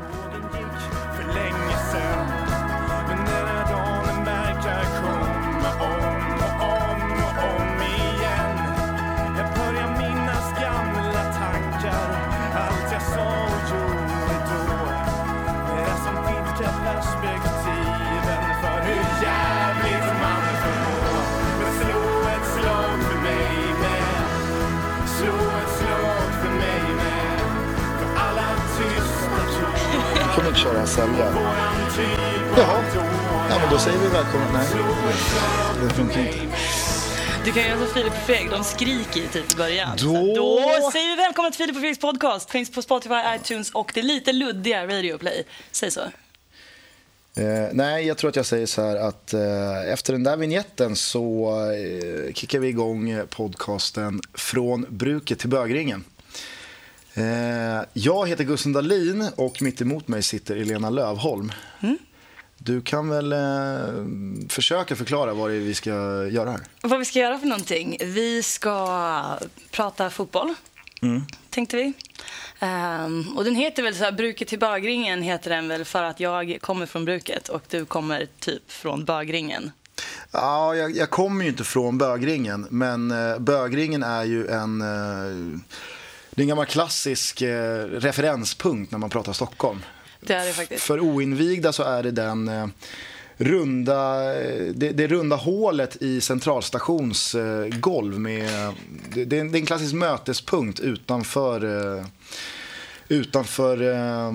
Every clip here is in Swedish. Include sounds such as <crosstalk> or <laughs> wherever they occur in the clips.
Tågen gick inte köra. Våran typ Jaha. Ja, men då säger vi välkommen. Nej, det funkar inte. Du kan göra som Filip och Fredrik, de skriker typ i början. Då- Då säger vi välkommen till Filip och Fredriks podcast. Finns på Spotify, iTunes och det lite luddiga Radio Play. Säg så. Eh, nej, jag tror att jag säger så här att eh, efter den där vignetten så eh, kickar vi igång podcasten Från bruket till bögringen. Eh, jag heter Gusten Dahlin och mitt emot mig sitter Elena Lövholm. Du kan väl eh, försöka förklara vad det är vi ska göra här? Vad vi ska göra för någonting? Vi ska prata fotboll, tänkte vi. Ehm, och den heter väl så här, Bruket till bögringen heter den väl för att jag kommer från bruket och du kommer typ från bögringen. Ja, jag, jag kommer ju inte från bögringen, men eh, bögringen är ju en, eh, det är en gammal klassisk eh, referenspunkt när man pratar Stockholm. Det är det faktiskt. För oinvigda så är det den eh, runda, eh, det, det runda hålet i centralstations eh, med, det, det, är en, det är en klassisk mötespunkt utanför, eh, utanför eh,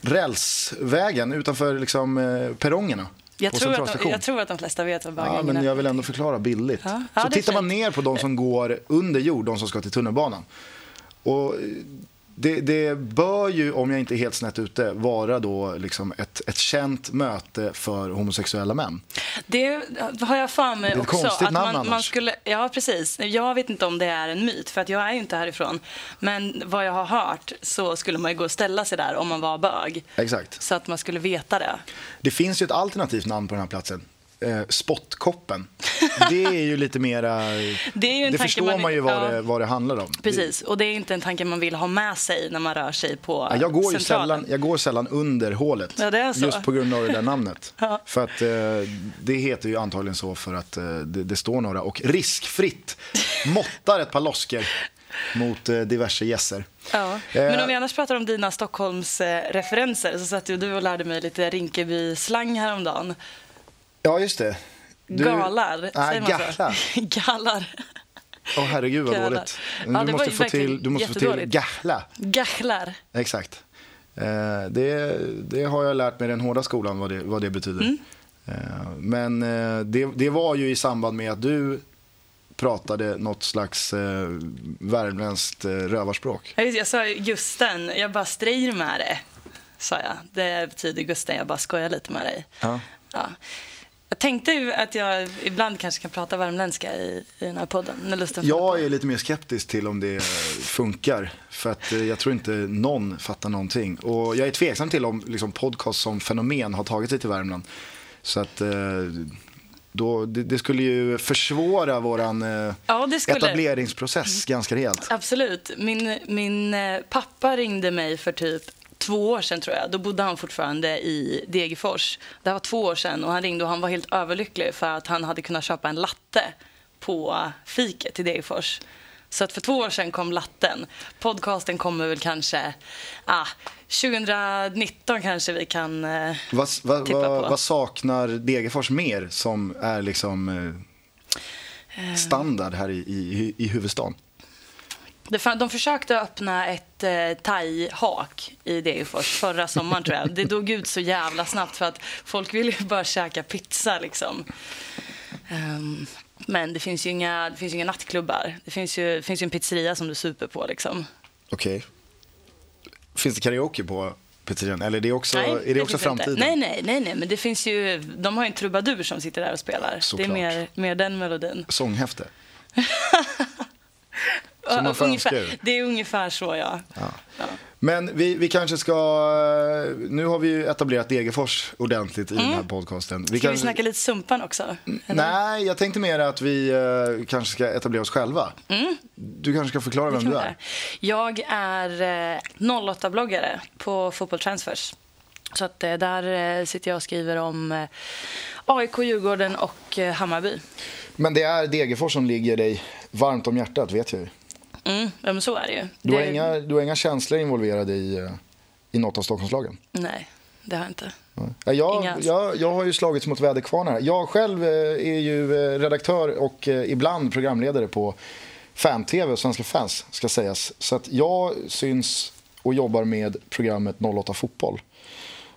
rälsvägen, utanför liksom, eh, perrongerna. Jag tror, att de, jag tror att de flesta vet vad Ja, bögringen men är. jag vill ändå förklara billigt. Ja, ja, så är tittar man ner på de som går under jord, de som ska till tunnelbanan. Och det, det bör ju, om jag inte är helt snett ute, vara då liksom ett, ett känt möte för homosexuella män. Det har jag för mig Det är ett också. konstigt namn man, man skulle, ja, precis. Jag vet inte om det är en myt, för att jag är ju inte härifrån. Men vad jag har hört så skulle man ju gå och ställa sig där om man var bög. Exakt. Så att man skulle veta det. Det finns ju ett alternativt namn på den här platsen. Eh, spottkoppen. Det är ju lite mera... Det tanke förstår man- man ju vad, ja. det, vad det handlar om. Precis, och det är inte en tanke man vill ha med sig när man rör sig på Ja, jag, går ju centralen. sällan, jag går sällan under hålet. Ja, det. Just på grund av det där namnet. <laughs> Ja. För att eh, det heter ju antagligen så för att eh, det, det står några och riskfritt måttar ett par losker mot eh, diverse gässer. Ja. Eh, Men om vi annars pratar om dina Stockholms-referenser så satt du och lärde mig lite Rinkeby-slang häromdagen. Ja, just det. Du- Galar, Nej, säger man gahlar. så? <laughs> Galar. Åh herregud vad Galar. dåligt. Ja, du måste få till, du måste få till gahla. Gachlar. Exakt. Eh, det, det har jag lärt mig i den hårda skolan vad det, vad det betyder. Mm. Eh, men eh, det, det var ju i samband med att du pratade något slags eh, värmländskt eh, rövarspråk. Jag sa Gusten, jag bara strejr med det, sa jag. Det betyder Gusten, jag bara skojar lite med dig. Ja. Ja. Jag tänkte ju att jag ibland kanske kan prata värmländska i, i den här podden. När lusten Jag är lite mer skeptisk till om det funkar. För att eh, jag tror inte någon fattar någonting. Och jag är tveksam till om liksom, podcast som fenomen har tagit sig till Värmland. Så att eh, då, det, det skulle ju försvåra våran eh, Ja, etableringsprocess ganska rejält. Absolut. Min, min pappa ringde mig för typ två år sedan tror jag. Då bodde han fortfarande i Degerfors. Det var två år sedan och han ringde och han var helt överlycklig för att han hade kunnat köpa en latte på fiket i Degerfors. Så att för två år sedan kom latten. Podcasten kommer väl kanske, ah, 2019 kanske vi kan eh, Vad, vad, tippa på. vad saknar Degerfors mer som är liksom eh, standard här i, i, i huvudstaden? De försökte öppna ett eh, thai-hak i Degerfors förra sommaren tror jag. Det dog ut så jävla snabbt för att folk ville ju bara käka pizza liksom. Ehm, men det finns ju inga, det finns inga nattklubbar. Det finns ju, det finns ju en pizzeria som du super på liksom. Okej. Finns det karaoke på pizzerian? Eller är det också, är det också finns inte. framtiden? Nej, nej, nej, nej, men det finns ju, de har ju en trubadur som sitter där och spelar. Såklart. Det är mer, mer den melodin. Sånghäfte? <laughs> som man får ungefär, det är ungefär så, ja. ja. Men vi, vi kanske ska... Nu har vi ju etablerat Degerfors ordentligt i den här podcasten. Mm. Ska vi kanske- snacka lite Sumpan också? Eller? Nej, jag tänkte mer att vi eh, kanske ska etablera oss själva. Du kanske ska förklara vem du vi är. Jag är eh, 08-bloggare på Fotboll Transfers. Så att, eh, där eh, sitter jag och skriver om eh, AIK, Djurgården och eh, Hammarby. Men det är Degerfors som ligger dig varmt om hjärtat, vet jag ju. Mm, ja, men så är det ju. Du har, det, inga, du har inga känslor involverade i, eh, i något av Stockholmslagen? Nej, det har jag inte. Ja, Jag, jag, jag har ju slagits mot väderkvarnar. Jag själv eh, är ju eh, redaktör och ibland programledare på Fan-TV Svenska fans, ska sägas. Så att jag syns och jobbar med programmet 08 Fotboll.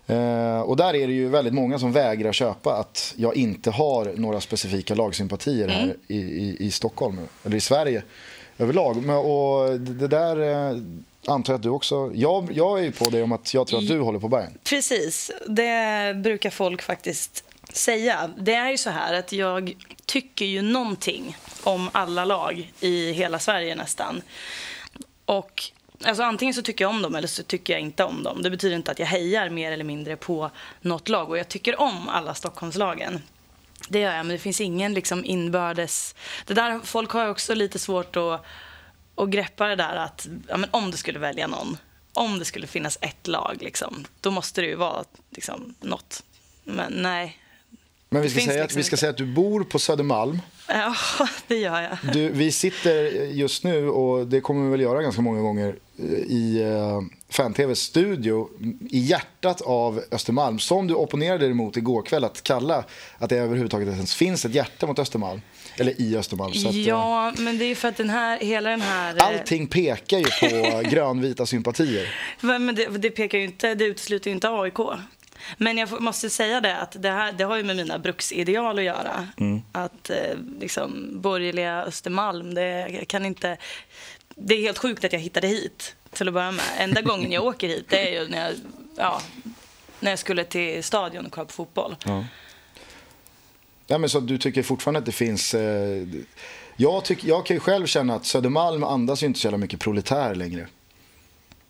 Eh, och där är det ju väldigt många som vägrar köpa att jag inte har några specifika lagsympatier här i, i, i Stockholm, eller i Sverige överlag. Men, och det där eh, antar jag att du också... Jag, jag är ju på det om att jag tror att du håller på Bayern. Precis, det brukar folk faktiskt säga. Det är ju så här att jag tycker ju någonting om alla lag i hela Sverige nästan. Och alltså antingen så tycker jag om dem eller så tycker jag inte om dem. Det betyder inte att jag hejar mer eller mindre på något lag och jag tycker om alla Stockholmslagen. Det gör jag, men det finns ingen liksom inbördes... Det där, folk har ju också lite svårt att, att greppa det där att ja, men om du skulle välja någon, om det skulle finnas ett lag, liksom, då måste det ju vara liksom, något. Men nej. Men vi ska, säga, att, liksom vi ska säga att du bor på Södermalm. Ja, <laughs> det gör jag. Du, vi sitter just nu, och det kommer vi väl göra ganska många gånger, eh, i uh, Fan-TVs studio i hjärtat av Östermalm. Som du opponerade dig mot igår kväll, att kalla att det överhuvudtaget ens finns ett hjärta mot Östermalm. Eller i Östermalm. Så att, eh, Ja, men det är ju för att den här, hela den här... eh, Allting pekar ju på <laughs> grönvita sympatier. Men det, det pekar ju inte, det utesluter ju inte AIK. Men jag måste säga det att det, här, det har ju med mina bruksideal att göra. Att eh, liksom borgerliga Östermalm, det kan inte... Det är helt sjukt att jag hittade hit till att börja med. Enda gången jag <laughs> åker hit det är ju när jag, ja, när jag skulle till stadion och kolla på fotboll. Ja, men så du tycker fortfarande att det finns... Eh, jag, tycker, jag kan ju själv känna att Södermalm andas ju inte så jävla mycket proletär längre.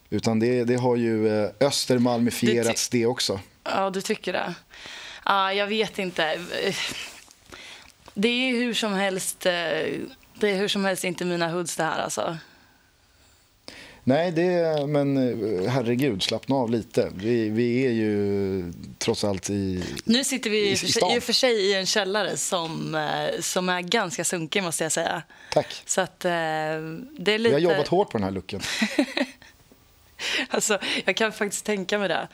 Utan det, det har ju eh, Östermalmifierats det också. Ja, du tycker det? Ja, jag vet inte. Det är hur som helst... eh, Det är hur som helst inte mina hoods det här alltså. Nej, det, men eh, herregud, slappna av lite. Vi, vi är ju trots allt i... Nu sitter vi I- i, för sig- i och för sig i en källare som, eh, som är ganska sunkig måste jag säga. Tack. Så att det är Vi lite... har jobbat hårt på den här looken. <laughs> <laughs> Alltså, jag kan faktiskt tänka mig det.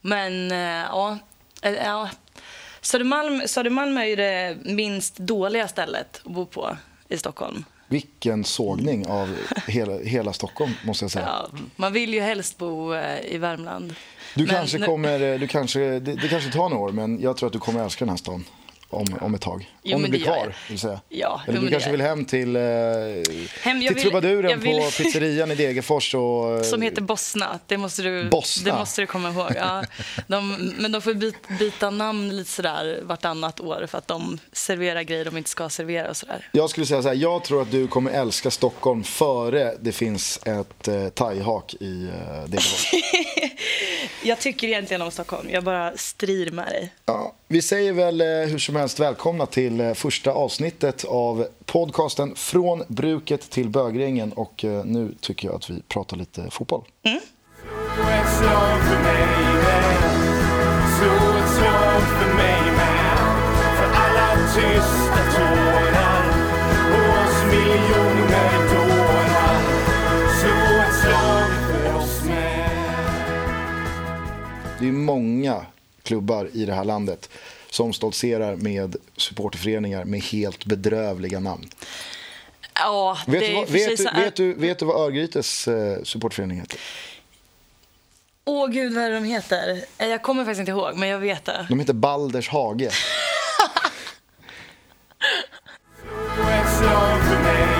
Men eh, ja, eh, ja. Södermalm, Södermalm är ju det minst dåliga stället att bo på i Stockholm. Vilken sågning av hela, hela Stockholm, måste jag säga. Ja, man vill ju helst bo eh, i Värmland. Du Men kanske kommer, du kanske, det, det kanske tar några år, men jag tror att du kommer älska den här stan om, om ett tag. Jo, om du blir kvar, vill säga. Ja, Eller du kanske vill hem till, eh, Hem, till vill- trubaduren vill- på pizzerian i Degerfors och... Som heter Bosna. Det måste du, Bosna? Det måste du komma ihåg. Ja, de, men de får byta namn lite sådär vartannat år för att de serverar grejer de inte ska servera och sådär. Jag skulle säga så här, jag tror att du kommer älska Stockholm före det finns ett eh, thaihak i eh, Degerfors. <laughs> Jag tycker egentligen om Stockholm. Jag bara strir med dig. Ja, vi säger väl eh, hur som helst välkomna till eh, första avsnittet av podcasten Från bruket till bögringen och eh, nu tycker jag att vi pratar lite fotboll. Med. Det är många klubbar i det här landet som stoltserar med supporterföreningar med helt bedrövliga namn. Ja, Vet, det du, är vad, vet, du, vet, du, vet du vad Örgrytes eh, supporterförening heter? Åh gud, vad är det de heter? Eh, Jag kommer faktiskt inte ihåg, men jag vet det. De heter Balders Hage. <laughs>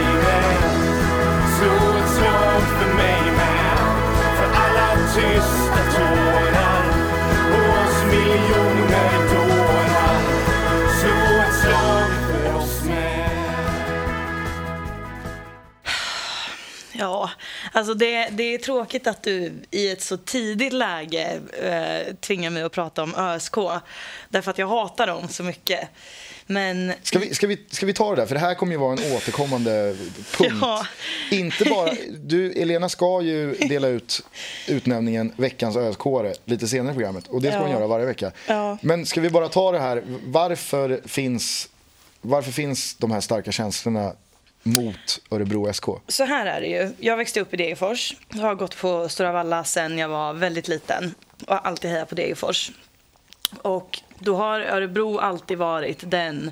med. Alltså det, det är tråkigt att du i ett så tidigt läge eh, tvingar mig att prata om ÖSK. Därför att jag hatar dem så mycket. Men Ska vi, ska, vi, ska vi ta det där? För det här kommer ju vara en återkommande punkt. Ja. Inte bara, du, Elena ska ju dela ut utnämningen veckans ösk lite senare i programmet. Och det ska Ja. hon göra varje vecka. Ja. Men ska vi bara ta det här, varför finns, varför finns de här starka känslorna mot Örebro SK? så här är det ju. Jag växte upp i Degerfors. Jag har gått på Stora Valla sedan jag var väldigt liten. Och har alltid hejat på Degerfors. Och då har Örebro alltid varit den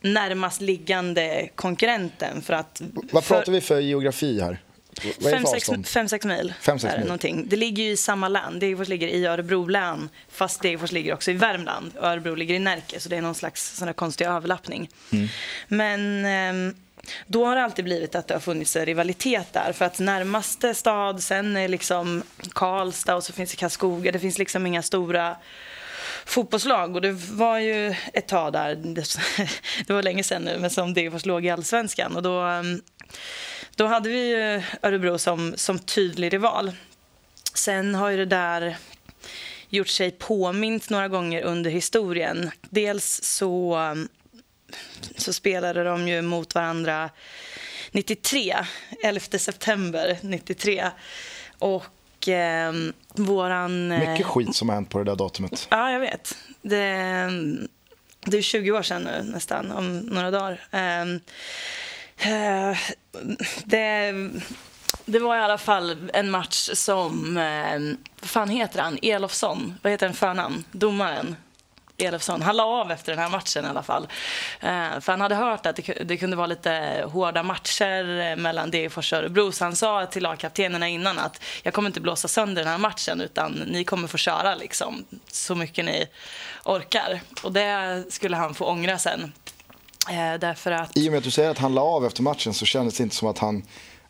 närmast liggande konkurrenten. För att, Vad för- pratar vi för geografi här? Vad är det Fem för sex, avstånd? fem, sex mil. Fem, sex mil. någonting. det ligger ju i samma län. Degerfors ligger i Örebro län, fast Degerfors ligger också i Värmland. Örebro ligger i Närke, så det är någon slags sån konstig överlappning. Mm. Men ehm, då har det alltid blivit att det har funnits en rivalitet där. För att närmaste stad, sen är liksom Karlstad och så finns det Karlskoga. Det finns liksom inga stora fotbollslag. Och det var ju ett tag där, <laughs> det- var länge sedan nu, men som Degerfors låg i allsvenskan. Och då, mm, då hade vi ju Örebro som, som tydlig rival. Sen har ju det där gjort sig påmint några gånger under historien. Dels så, mm, så spelade de ju mot varandra 93, 11 september 93. Och eh, våran... eh, Mycket skit som har hänt på det där datumet. Ja, jag vet. Det, det är 20 år sedan nu, nästan, om några dagar. Ehm, eh, Det, det var i alla fall en match som... eh, Vad fan heter han? Elofsson. Vad heter den förnamn? Domaren. Elofsson. Han la av efter den här matchen i alla fall. Eh, för han hade hört att det, det kunde vara lite hårda matcher eh, mellan Degerfors och Örebro. Så han sa till lagkaptenerna innan att jag kommer inte blåsa sönder den här matchen utan ni kommer få köra liksom så mycket ni orkar. Och det skulle han få ångra sen. Eh, därför att... I och med att du säger att han la av efter matchen så kändes det inte som att han...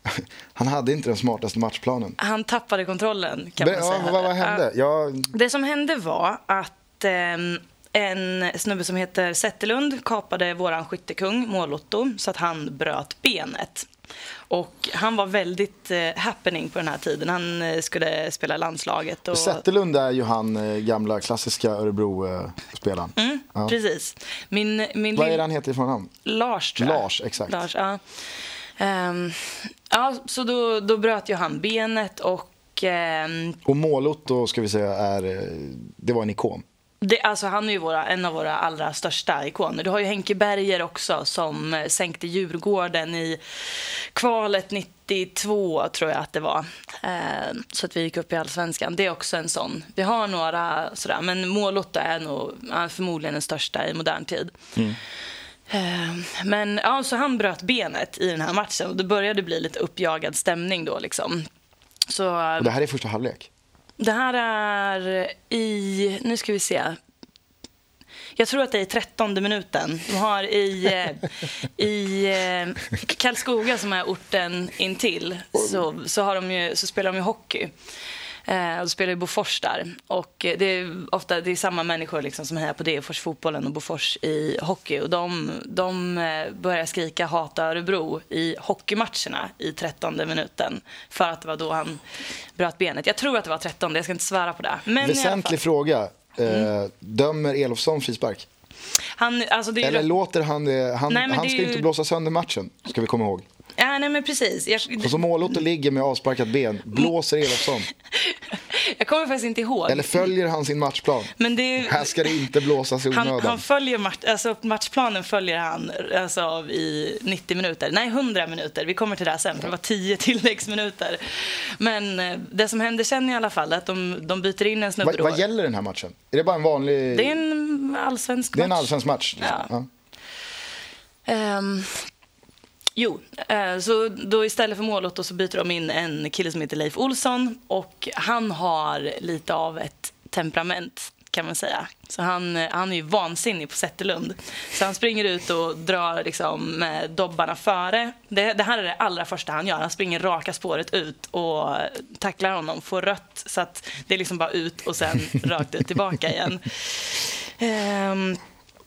<laughs> Han hade inte den smartaste matchplanen. Han tappade kontrollen kan Men, man ja, säga. vad, vad hände? Jag, Det som hände var att ehm, en snubbe som heter Zetterlund kapade våran skyttekung, Målotto, så att han bröt benet. Och han var väldigt eh, happening på den här tiden. Han eh, skulle spela landslaget. Och... Zetterlund är ju han eh, gamla klassiska Örebro-spelaren. Mm, Ja. Precis. Min, min Vad är det han heter ifrån namn? Lars, tror jag. Lars, exakt. Lars, ja. Ehm, ja, så då, då bröt ju han benet och ehm, Och Målotto ska vi säga är, eh, det var en ikon. Det, alltså han är ju våra, en av våra allra största ikoner. Du har ju Henke Berger också som eh, sänkte Djurgården i kvalet 92, tror jag att det var. Eh, så att vi gick upp i allsvenskan. Det är också en sån. Vi har några sådär, men Målotto är nog är förmodligen den största i modern tid. Eh, Men ja, så han bröt benet i den här matchen och det började bli lite uppjagad stämning då liksom. Så Och det här är första halvlek det här är i... Nu ska vi se. Jag tror att det är i trettonde minuten. De har i, eh, i eh, Karlskoga, som är orten intill, så, så, har de ju, så spelar de ju hockey. Eh, och då spelar ju Bofors där. Och eh, det är ofta det är samma människor liksom som hejar på Degerfors fotbollen och Bofors i hockey. Och de, de eh, börjar skrika hata Örebro i hockeymatcherna i trettonde minuten. För att det var då han bröt benet. Jag tror att det var trettonde, jag ska inte svära på det. Men Väsentlig fråga. Eh, Dömer Elofsson frispark? han, alltså Eller låter han det? Han, Nej, han ska ju- inte blåsa sönder matchen, ska vi komma ihåg. Ja, nej men precis. Jag, Och så Målotto ligger med avsparkat ben, blåser Elofsson. <laughs> jag kommer faktiskt inte ihåg. Eller följer han sin matchplan? men det Här ska det inte blåsas i han, onödan. han följer match, alltså matchplanen följer han alltså, i 90 minuter. Nej, 100 minuter. Vi kommer till det sen, för det var 10 <laughs> tilläggsminuter. Men eh, det som händer sen i alla fall är att de, de byter in en snubbe Vad vad gäller den här matchen? Är det bara en vanlig... Det är en allsvensk det är en match. allsvensk match? Ja. Ja. Ehm, jo, eh, så då istället för Målotto så byter de in en kille som heter Leif Olsson och han har lite av ett temperament kan man säga. Så han, eh, han är ju vansinnig på Zetterlund. Så han springer ut och drar liksom dobbarna före. Det, det här är det allra första han gör. Han springer raka spåret ut och tacklar honom, får rött så att det är liksom bara ut och sen <laughs> rakt ut tillbaka igen. Ehm,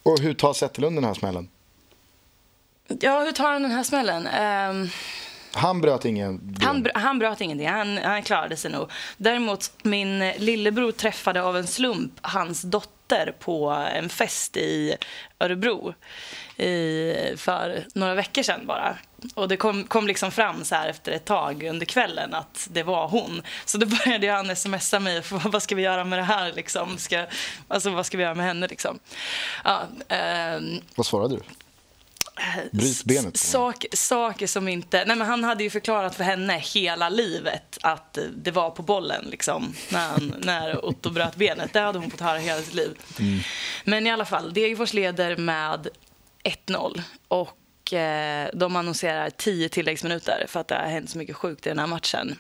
Och hur tar Zetterlund den här smällen? Ja, hur tar han den här smällen? Ehm, Han bröt ingen. Han, br- han bröt ingenting, han, han klarade sig nog. Däremot, min lillebror träffade av en slump hans dotter på en fest i Örebro i, för några veckor sedan bara. Och det kom, kom liksom fram så här efter ett tag under kvällen att det var hon. Så då <laughs> började han smsa mig, för vad ska vi göra med det här liksom? Ska, alltså vad ska vi göra med henne liksom? Ja, ehm, Vad svarade du? Sak, saker som inte... Nej, men han hade ju förklarat för henne hela livet att det var på bollen liksom, när, han, <laughs> när Otto bröt benet. Det hade hon fått höra hela sitt liv. Men i alla fall, Degerfors leder med 1-0. Och eh, de annonserar 10 tilläggsminuter för att det har hänt så mycket sjukt i den här matchen.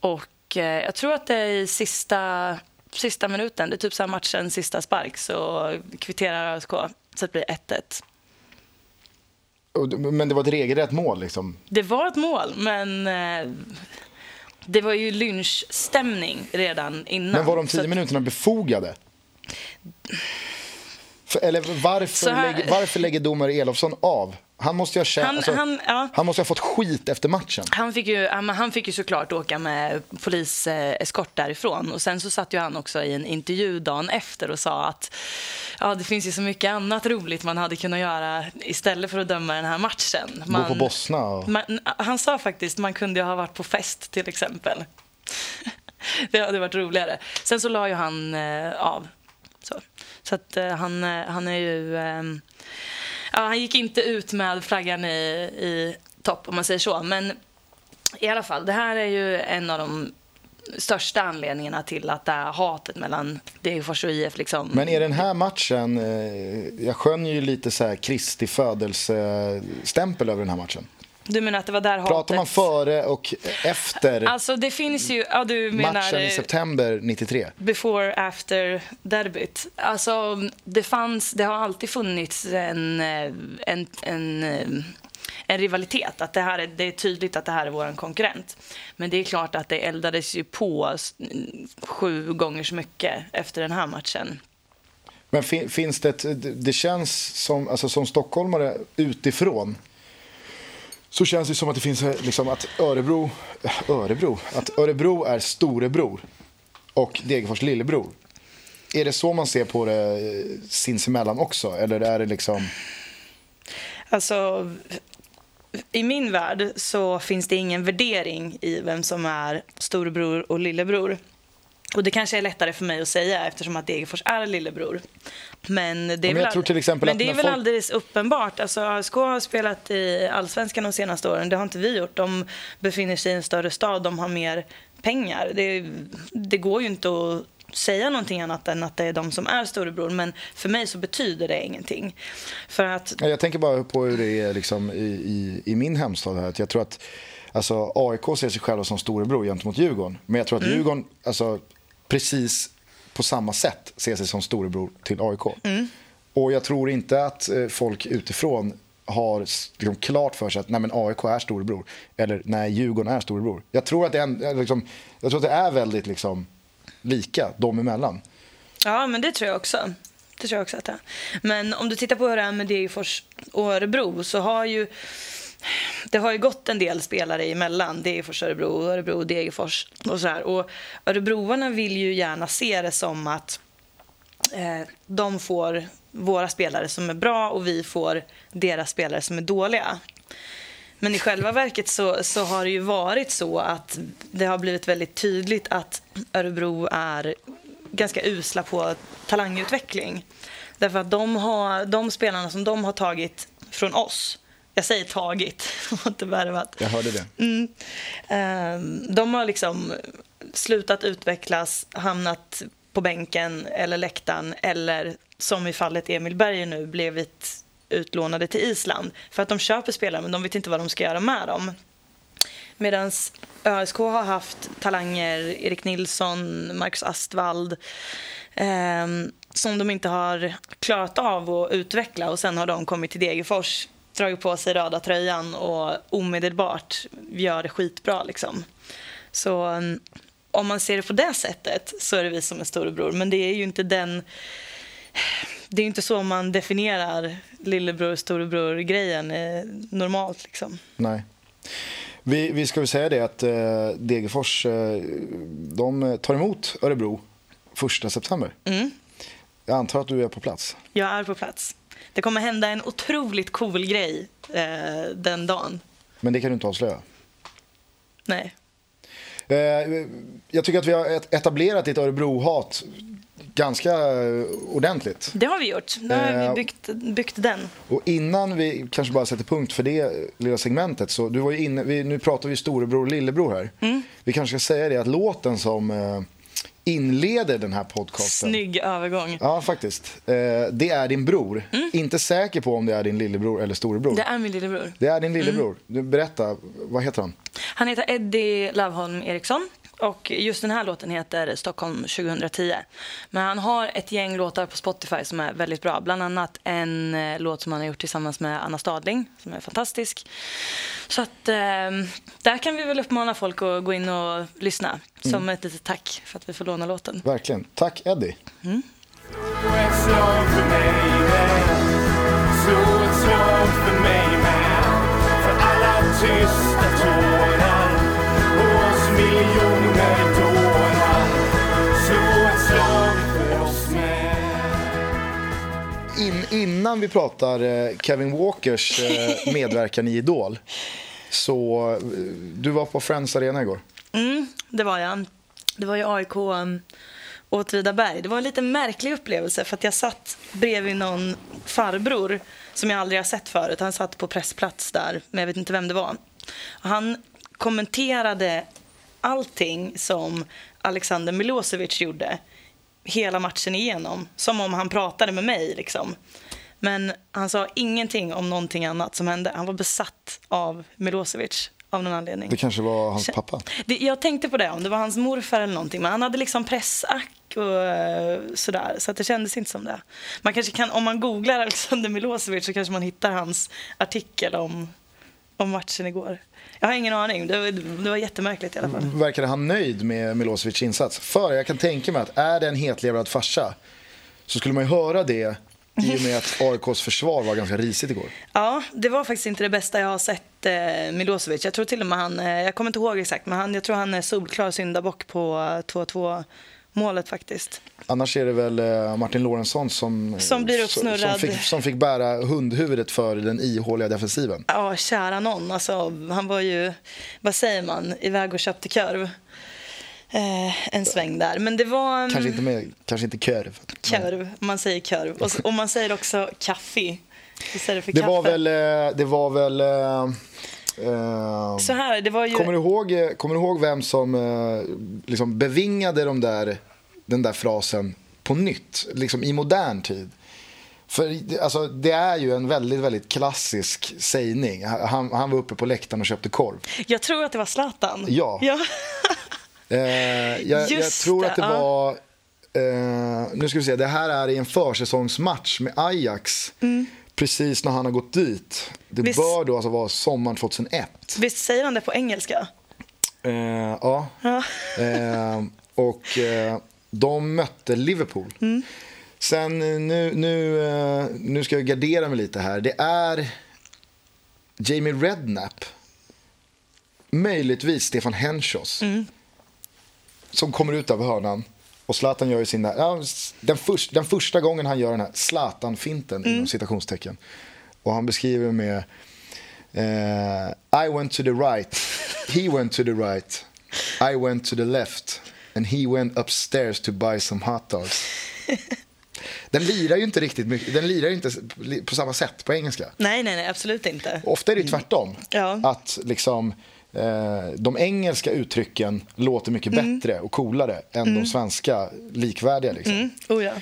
Och eh, jag tror att det är i sista, sista minuten, det är typ så här matchens sista spark, så kvitterar ÖSK så det blir 1-1. Men det var ett regelrätt mål liksom. Det var ett mål, men eh, det var ju lynchstämning redan innan. Men var de tio minuterna befogade? För, eller varför, här- lägger, varför lägger domare Elofsson av? Han måste ju ha, känt, Han- alltså, han- ja. han måste ha fått skit efter matchen. Han fick, ju, han fick ju såklart åka med poliseskort därifrån. Och Sen så satt ju han också i en intervju dagen efter och sa att ja, det finns ju så mycket annat roligt man hade kunnat göra istället för att döma den här matchen. Man, Gå på Bosna och... man, han sa faktiskt man kunde ha varit på fest till exempel. <laughs> det hade varit roligare. Sen så la ju han eh, av. Så, så att eh, han, eh, han är ju... ehm, ja, han gick inte ut med flaggan i, i topp om man säger så. Men i alla fall, det här är ju en av de största anledningarna till att det här hatet mellan Degerfors och IF liksom... Men är den här matchen, eh, jag skönjer ju lite så här Kristi födelsestämpel över den här matchen. Du menar att det var där hatet... Pratar man före och efter Alltså det finns ju... Ja, du menar... matchen i september 93? before after derbyt. Alltså, det, fanns, det har alltid funnits en, eh, en, en, eh, en rivalitet. Att det, här är, det är tydligt att det här är vår konkurrent. Men det är klart att det eldades ju på sju gånger så mycket efter den här matchen. Men fin, finns det, ett, det- det känns som, alltså som stockholmare utifrån så känns det som att det finns eh, liksom att Örebro, eh, Örebro, att Örebro är storebror och Degerfors lillebror. Är det så man ser på det eh, sinsemellan också? Eller är det liksom... Alltså, i min värld så finns det ingen värdering i vem som är storebror och lillebror. Och det kanske är lättare för mig att säga eftersom att Degerfors är lillebror. Men det är, men väl, exempel men det är väl folk- alldeles uppenbart. Alltså, ASK har spelat i allsvenskan de senaste åren. Det har inte vi gjort. De befinner sig i en större stad. De har mer pengar. Det, det går ju inte att säga någonting annat än att det är de som är storebror. Men för mig så betyder det ingenting. För att Ja, Jag tänker bara på hur det är liksom i, i, i min hemstad. Här. Jag tror att alltså, AIK ser sig själva som storebror gentemot Djurgården. Men jag tror att Djurgården alltså, precis på samma sätt ser sig som storebror till AIK. Och jag tror inte att eh, folk utifrån har liksom, klart för sig att nej, men AIK är storebror. Eller nej, Djurgården är storebror. Jag tror att det är, en, eh, liksom, jag tror att det är väldigt liksom, lika dem emellan. Ja, men det tror jag också. Det tror jag också att det är. Men om du tittar på hur det är med Degerfors och Örebro så har ju det har ju gått en del spelare emellan. Degerfors, Örebro, Örebro, Degerfors och sådär. Och Örebroarna vill ju gärna se det som att eh, de får våra spelare som är bra och vi får deras spelare som är dåliga. Men i själva verket så, så har det ju varit så att det har blivit väldigt tydligt att Örebro är ganska usla på talangutveckling. Därför att de, har, de spelarna som de har tagit från oss, jag säger tagit <laughs> och inte värvat. Jag hörde det. Mm. Ehm, De har liksom slutat utvecklas, hamnat på bänken eller läktaren eller som i fallet Emil Berger nu blivit utlånade till Island för att de köper spelare men de vet inte vad de ska göra med dem. Medan ÖSK har haft talanger, Erik Nilsson, Marcus Astvald ehm, som de inte har klarat av att utveckla och sen har de kommit till Degerfors dragit på sig röda tröjan och omedelbart gör det skitbra. Liksom. Så um, om man ser det på det sättet så är det vi som är storebror. Men det är ju inte den... Det är inte så man definierar lillebror storebror-grejen eh, normalt. Liksom. Nej. Vi, vi ska väl säga det att eh, Degerfors eh, de tar emot Örebro 1 september. Mm. Jag antar att du är på plats. Jag är på plats. Det kommer hända en otroligt cool grej eh, den dagen. Men det kan du inte avslöja. Nej. Eh, jag tycker att vi har et- etablerat ett Örebro-hat ganska eh, ordentligt. Det har vi gjort. Nu har Eh, vi byggt, byggt den. Och innan vi kanske bara sätter punkt för det lilla segmentet så du var inne, vi, nu pratar vi storebror och lillebror här. Mm. Vi kanske ska säga det att låten som eh, inleder den här podcasten. Snygg övergång. Ja, faktiskt. Eh, det är din bror. Inte säker på om det är din lillebror eller storebror. Mm. Det är min lillebror. Det är din lillebror. Du, berätta, vad heter han? Han heter Eddie Lavholm Eriksson och just den här låten heter Stockholm 2010. Men han har ett gäng låtar på Spotify som är väldigt bra. Bland annat en eh, låt som han har gjort tillsammans med Anna Stadling som är fantastisk. Så att eh, där kan vi väl uppmana folk att gå in och lyssna som ett litet tack för att vi får låna låten. Verkligen. Tack Eddie. ett slag för innan vi pratar eh, Kevin Walkers eh, <laughs> medverkan i Idol. Så eh, du var på Friends Arena igår. Mm, det var jag. Det var ju AIK um, Åtvidaberg. Det var en lite märklig upplevelse för att jag satt bredvid någon farbror som jag aldrig har sett förut. Han satt på pressplats där, men jag vet inte vem det var. Och han kommenterade allting som Alexander Milosevic gjorde hela matchen igenom. Som om han pratade med mig. Liksom. Men han sa ingenting om någonting annat som hände. Han var besatt av Milosevic av någon anledning. Det kanske var hans pappa. Det, jag tänkte på det, om det var hans morfar eller någonting. Men han hade liksom pressack och eh, sådär. Så att det kändes inte som det. Man kanske kan, om man googlar Alexander Milosevic så kanske man hittar hans artikel om, om matchen igår. Jag har ingen aning. Det, var- det var jättemärkligt i alla fall. Verkade han nöjd med Milosevics insats? För jag kan tänka mig att är det en hetlevrad farsa så skulle man ju höra det i och med att AIKs försvar var ganska risigt igår. <laughs> Ja, det var faktiskt inte det bästa jag har sett eh, Milosevic. Jag tror till och med han, eh, jag kommer inte ihåg exakt, men han, jag tror han är solklar syndabock på eh, 2-2 målet faktiskt. Annars är det väl eh, Martin Lorentzon som, Som blir uppsnurrad. Som fick, som fick bära hundhuvudet för den ihåliga defensiven. Ja, kära någon. Alltså, han var ju, vad säger man, iväg och köpte korv. Eh, en sväng där. Men det var... mm, Kanske inte, med, kanske inte körv. Korv, man säger korv. Och, och man säger också kaffe istället för Det kaffe. var väl... eh, Det var väl eh, eh, Så här, det var ju... kommer, du ihåg, eh, kommer du ihåg vem som eh, liksom bevingade de där, den där frasen på nytt, liksom i modern tid? För alltså, det är ju en väldigt, väldigt klassisk sägning. Han, han var uppe på läktaren och köpte korv. Jag tror att det var Zlatan. Ja. ja. Eh, jag, jag tror att det var... Eh, nu ska vi se, det här är i en försäsongsmatch med Ajax. Precis när han har gått dit. Det Mm. Visst- bör då alltså vara sommaren 2001. Visst säger han det på engelska? Eh, ja. Ja. Eh, och eh, de mötte Liverpool. Mm. Sen eh, nu, nu, nu ska jag gardera mig lite här. Det är Jamie Redknapp. Möjligtvis Stefan Henschos. Mm. Som kommer ut av hörnan. Och Zlatan gör ju sin där, den, först, den första gången han gör den här Zlatan-finten Mm. inom citationstecken. Och han beskriver med eh, I went to the right, he went to the right, I went to the left and he went upstairs to buy some hot dogs. <laughs> Den lirar ju inte riktigt mycket, den lirar inte på samma sätt på engelska. Nej, nej, nej, absolut inte. Ofta är det tvärtom. Ja. Att liksom, de engelska uttrycken låter mycket Mm. bättre och coolare än de svenska likvärdiga. Liksom. Mm. Oh, ja.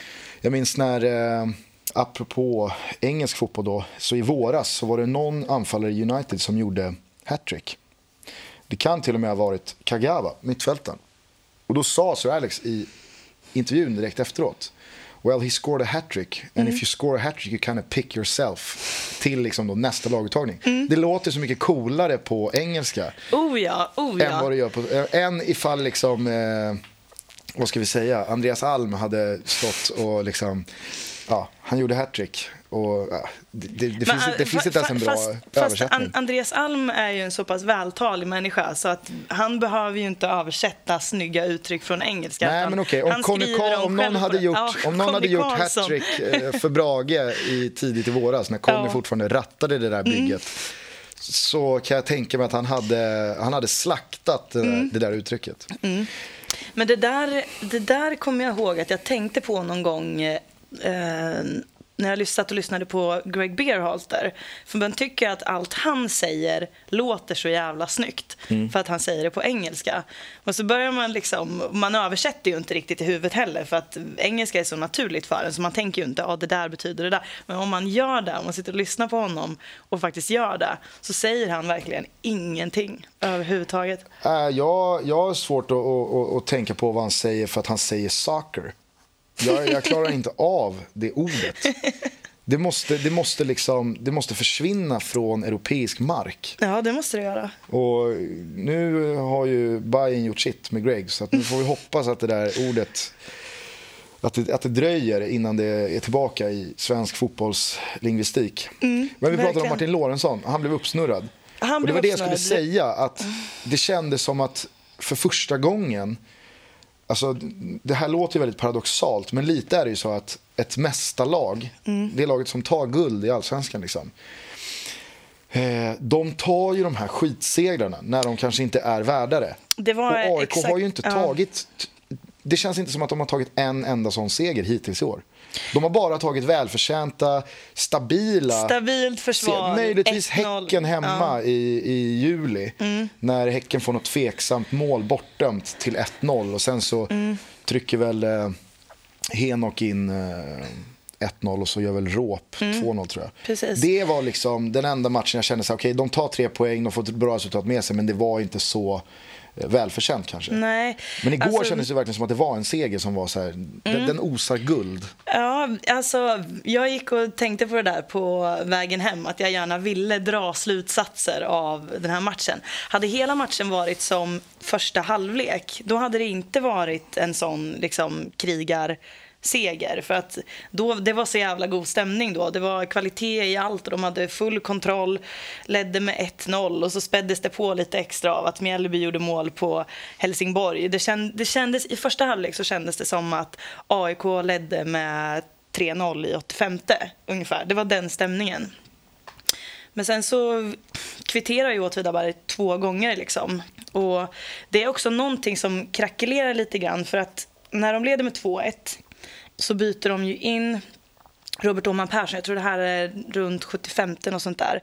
Jag minns när, eh, apropå engelsk fotboll då, så i våras så var det någon anfallare i United som gjorde hattrick. Det kan till och med ha varit Kagawa, mittfältaren. Och då sa Sir Alex i intervjun direkt efteråt Well, he scored a hattrick and if you score a hattrick you kind of pick yourself till liksom då nästa laguttagning. Det låter så mycket coolare på engelska Oh ja, oh än vad ja. det gör på... Än ifall liksom... Eh, vad ska vi säga? Andreas Alm hade stått och liksom... Ja, han gjorde hattrick. Och, ja, det det, det, finns, Men, det finns inte ens en bra fast, fast översättning. An- Andreas Alm är ju en så pass vältalig människa så att han behöver ju inte översätta snygga uttryck från engelska. Nej, men okej. Om, han Conny om någon hade gjort, Ja, om någon Conny hade gjort hattrick eh, för Brage i, tidigt i våras när Conny Ja. fortfarande rattade det där bygget Mm. så kan jag tänka mig att han hade, han hade slaktat det där, Mm. det där uttrycket. Men det där, det där kommer jag ihåg att jag tänkte på någon gång eh, när jag satt och lyssnade på Greg Beerhalter. För man tycker att allt han säger låter så jävla snyggt för att han säger det på engelska. Och så börjar man liksom, man översätter ju inte riktigt i huvudet heller för att engelska är så naturligt för en så man tänker ju inte att det där betyder det där. Men om man gör det, om man sitter och lyssnar på honom och faktiskt gör det så säger han verkligen ingenting överhuvudtaget. Äh, jag, jag har svårt att, att, att, att tänka på vad han säger för att han säger soccer. Jag, jag klarar inte av det ordet. Det måste, det, måste liksom, det måste försvinna från europeisk mark. Ja, det måste det göra. Och nu har ju Bayern gjort sitt med Greg så nu får vi hoppas att det där ordet att det, att det dröjer innan det är tillbaka i svensk fotbollslingvistik. Men vi pratade om. Martin Lorentzon, han blev uppsnurrad. Han och det blev var det jag skulle uppsnurrad. säga, att det kändes som att för första gången Alltså, det här låter ju väldigt paradoxalt, men lite är det ju så att ett mästarlag, Mm. det laget som tar guld i allsvenskan, liksom, eh, de tar ju de här skitsegrarna när de kanske inte är värda det. Det var Och AIK exakt- har ju inte ja. tagit... Det känns inte som att de har tagit en enda sån seger hittills i år. De har bara tagit välförtjänta, stabila... Stabilt försvar. Möjligtvis 1-0. Häcken hemma Ja. Mm. i, i juli. När Häcken får något tveksamt mål bortdömt till 1-0. Och sen så Mm. trycker väl eh, Henok in eh, 1-0 och så gör väl Råp 2-0 tror jag. Mm. Precis. Det var liksom den enda matchen jag kände så okej de tar tre poäng, de får ett bra resultat med sig men det var inte så välförtjänt kanske. Nej. Men igår alltså, kändes det verkligen som att det var en seger som var så här, den, den osar guld. Ja, alltså jag gick och tänkte på det där på vägen hem att jag gärna ville dra slutsatser av den här matchen. Hade hela matchen varit som första halvlek, då hade det inte varit en sån liksom krigar seger för att då, det var så jävla god stämning då. Det var kvalitet i allt och de hade full kontroll, ledde med 1-0 och så späddes det på lite extra av att Mjällby gjorde mål på Helsingborg. Det, känd, det kändes, I första halvlek så kändes det som att AIK ledde med 3-0 i 85 ungefär. Det var den stämningen. Men sen så kvitterar ju Åtvidaberg två gånger. Liksom. Och det är också någonting som krackelerar lite grann för att när de leder med 2-1 så byter de ju in Robert Åhman Persson. Jag tror det här är runt 75 och sånt där.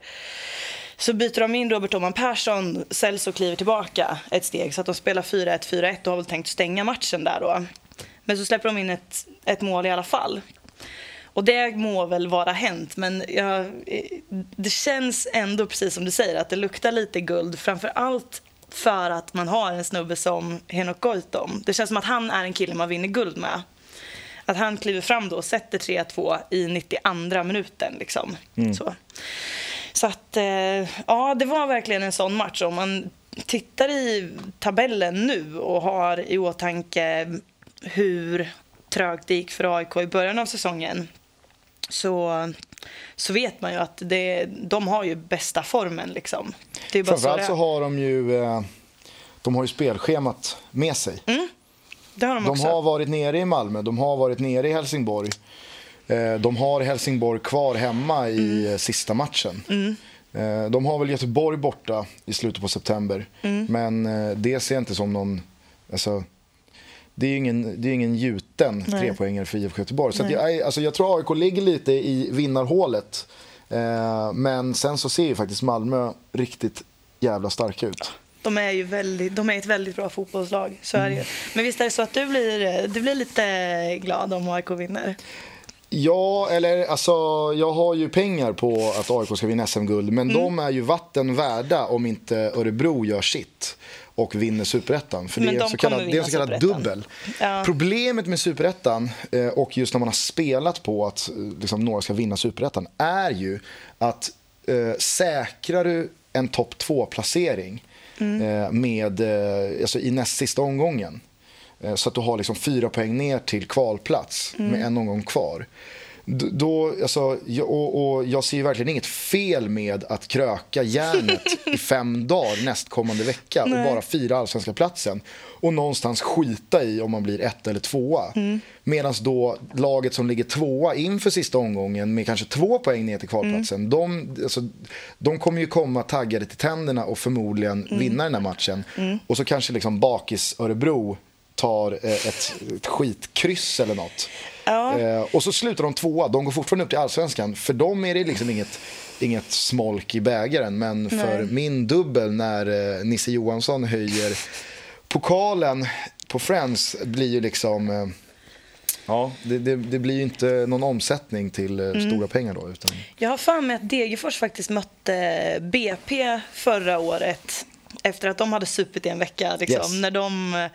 Så byter de in Robert Åhman Persson, Celso kliver tillbaka ett steg så att de spelar 4-1, 4-1 och har väl tänkt stänga matchen där då. Men så släpper de in ett, ett mål i alla fall. Och det må väl vara hänt, men jag, det känns ändå precis som du säger att det luktar lite guld. Framför allt för att man har en snubbe som Henok Goitom. Det känns som att han är en kille man vinner guld med. Att han kliver fram då och sätter 3-2 i 92 minuten. Liksom. Så. så att, eh, ja, det var verkligen en sån match. Om man tittar i tabellen nu och har i åtanke hur trögt det gick för AIK i början av säsongen så, så vet man ju att det, de har ju bästa formen. Liksom. Det är bara så det Framförallt så har de ju, eh, de har ju spelschemat med sig. Det har de, De också. har varit nere i Malmö, de har varit nere i Helsingborg. Eh, De har Helsingborg kvar hemma i Mm. eh, sista matchen. Eh, De har väl Göteborg borta i slutet på september. Mm. Men det ser jag inte som någon... Alltså, det är ju ingen, det är ingen gjuten trepoängare för IFK Göteborg. Så jag, alltså jag tror AIK ligger lite i vinnarhålet. Men sen så ser ju faktiskt Malmö riktigt jävla starka ut. De är ju väldigt, de är ett väldigt bra fotbollslag. Så är det ju. Men visst är det så att du blir, du blir lite glad om AIK vinner? Ja, eller alltså jag har ju pengar på att AIK ska vinna SM-guld. Men Mm. de är ju vatten värda om inte Örebro gör sitt och vinner superettan. För det Men är, de en så kallad, det är en så kallad dubbel. Ja. Problemet med superettan eh, och just när man har spelat på att eh, liksom, några ska vinna superettan är ju att eh, säkrar du en topp 2-placering Mm. eh, med, eh, alltså, i näst sista omgången eh, så att du har liksom fyra poäng ner till kvalplats Mm. med en omgång kvar Då, alltså, jag- och, och jag ser verkligen inget fel med att kröka järnet i <laughs> fem dagar nästkommande vecka och bara fira allsvenska platsen och någonstans skita i om man blir ett eller tvåa. Medan då laget som ligger tvåa inför sista omgången med kanske två poäng ner till kvalplatsen, de, alltså, de kommer ju komma taggade till tänderna och förmodligen vinna den här matchen. Och så kanske liksom bakis Örebro tar eh, ett, ett skitkryss eller något. Ja. Eh, och så slutar de tvåa. De går fortfarande upp till allsvenskan. För dem är det liksom inget, inget smolk i bägaren. Men för Nej. min dubbel när eh, Nisse Johansson höjer pokalen på Friends blir ju liksom... Eh, ja, det, det, det blir ju inte någon omsättning till eh, Mm. stora pengar då. Utan, Jag har för mig att Degerfors faktiskt mötte BP förra året efter att de hade supit i en vecka, liksom, Yes. när, de,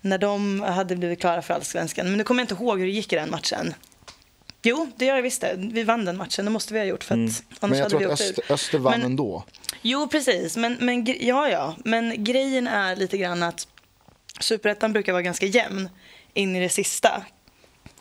när de hade blivit klara för Allsvenskan. Men nu kommer jag inte ihåg hur det gick i den matchen. Jo, det gör jag visst det. Vi vann den matchen, det måste vi ha gjort. För att Mm. men jag tror att Öster. Öster vann Men- ändå. Jo, precis. Men, men, ja, ja. men grejen är lite grann att superettan brukar vara ganska jämn in i det sista.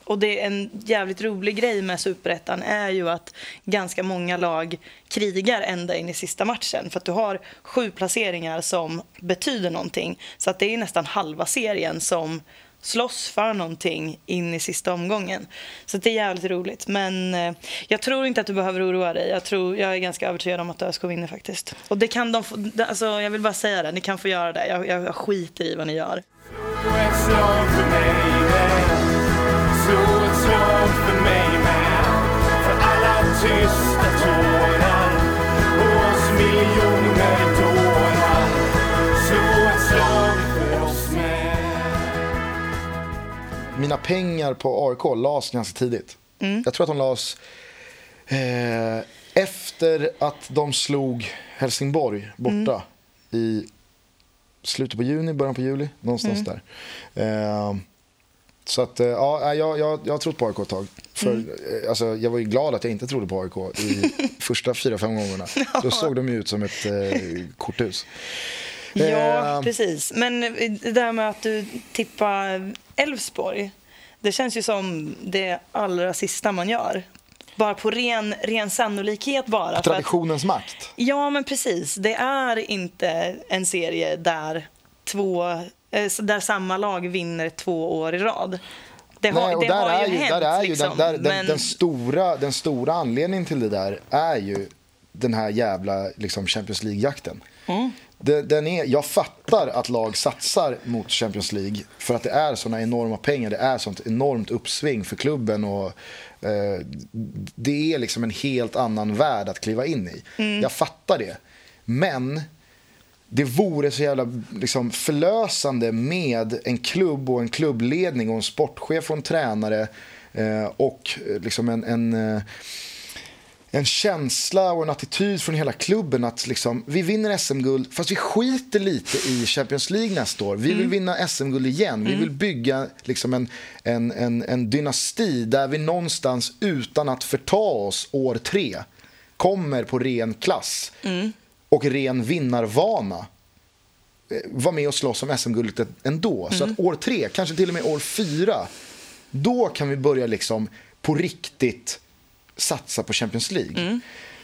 Och det är en jävligt rolig grej med superettan är ju att ganska många lag krigar ända in i sista matchen. För att du har sju placeringar som betyder någonting. Så att det är nästan halva serien som slåss för någonting in i sista omgången. Så att det är jävligt roligt. Men eh, jag tror inte att du behöver oroa dig. Jag, tror, jag är ganska övertygad om att ÖSK vinner faktiskt. Och det kan de få, alltså, jag vill bara säga det, ni kan få göra det. Jag, jag, jag skiter i vad ni gör för mig med. För alla tysta tårar och oss miljoner dårar. Slå ett slag för oss med. Mina pengar på AIK lades ganska tidigt. Jag tror att de lades eh, efter att de slog Helsingborg borta i slutet på juni, början på juli. Någonstans där. Eh, så att, eh, ja, jag, jag, jag har trott på AIK ett tag. För, eh, alltså, jag var ju glad att jag inte trodde på AIK i <laughs> första fyra, fem gångerna. Då såg de ju ut som ett eh, korthus. Ja, Eh, precis. Men det där med att du tippar Elfsborg, det känns ju som det allra sista man gör. Bara på ren, ren sannolikhet bara. för att- Traditionens makt. Ja, men precis. Det är inte en serie där, två, eh, där samma lag vinner två år i rad. Det har, Nej, och det där har är ju hänt. där är ju liksom. den, där, den, men, den, stora, den stora anledningen till det där är ju den här jävla liksom, Champions League-jakten. Mm. Det- Den är, jag fattar att lag satsar mot Champions League för att det är såna enorma pengar. Det är sånt enormt uppsving för klubben. Och, eh, det är liksom en helt annan värld att kliva in i. Mm. Jag fattar det. Men det vore så jävla liksom, förlösande med en klubb och en klubbledning och en sportchef och en tränare eh, och eh, liksom en, en, eh, en känsla och en attityd från hela klubben att liksom, vi vinner SM-guld fast vi skiter lite i Champions League nästa år. Vi vill vinna SM-guld igen. Vi vill bygga liksom en, en, en, en dynasti där vi någonstans utan att förta oss år tre kommer på ren klass och ren vinnarvana eh, vara med och slåss om SM-guldet ändå. Så att år tre, kanske till och med år fyra, då kan vi börja liksom på riktigt satsa på Champions League.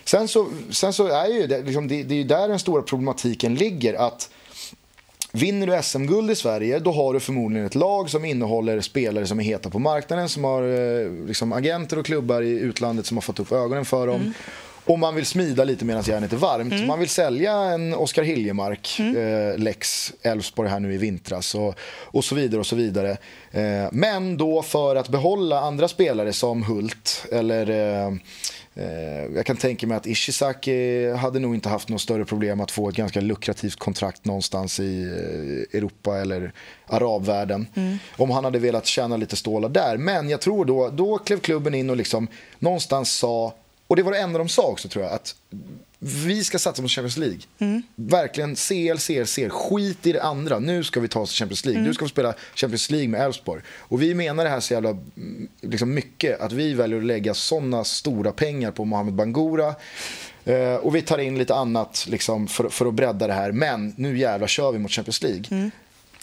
Sen, så, sen så är ju det, liksom, det, det är ju där den stora problematiken ligger. att Vinner du SM-guld i Sverige, då har du förmodligen ett lag som innehåller spelare som är heta på marknaden, som har eh, liksom, agenter och klubbar i utlandet som har fått upp ögonen för dem. Och man vill smida lite medan järnet är varmt. Man vill sälja en Oskar Hiljemark, eh, Lex Elfsborg här nu i vintras och, och så vidare och så vidare. Eh, men då för att behålla andra spelare som Hult eller eh, Eh, jag kan tänka mig att Ishizaki hade nog inte haft något större problem att få ett ganska lukrativt kontrakt någonstans i eh, Europa eller arabvärlden. Om han hade velat tjäna lite stålar där. Men jag tror då, då klev klubben in och liksom någonstans sa, och det var det enda de sa också tror jag, att vi ska satsa på Champions League. Verkligen CL, CL, CL. Skit i det andra. Nu ska vi ta oss till Champions League. Nu ska vi spela Champions League med Elfsborg. Och vi menar det här så jävla mm, liksom mycket. Att vi väljer att lägga sådana stora pengar på Mohamed Bangura. Eh, och vi tar in lite annat liksom, för, för att bredda det här. Men nu jävlar kör vi mot Champions League.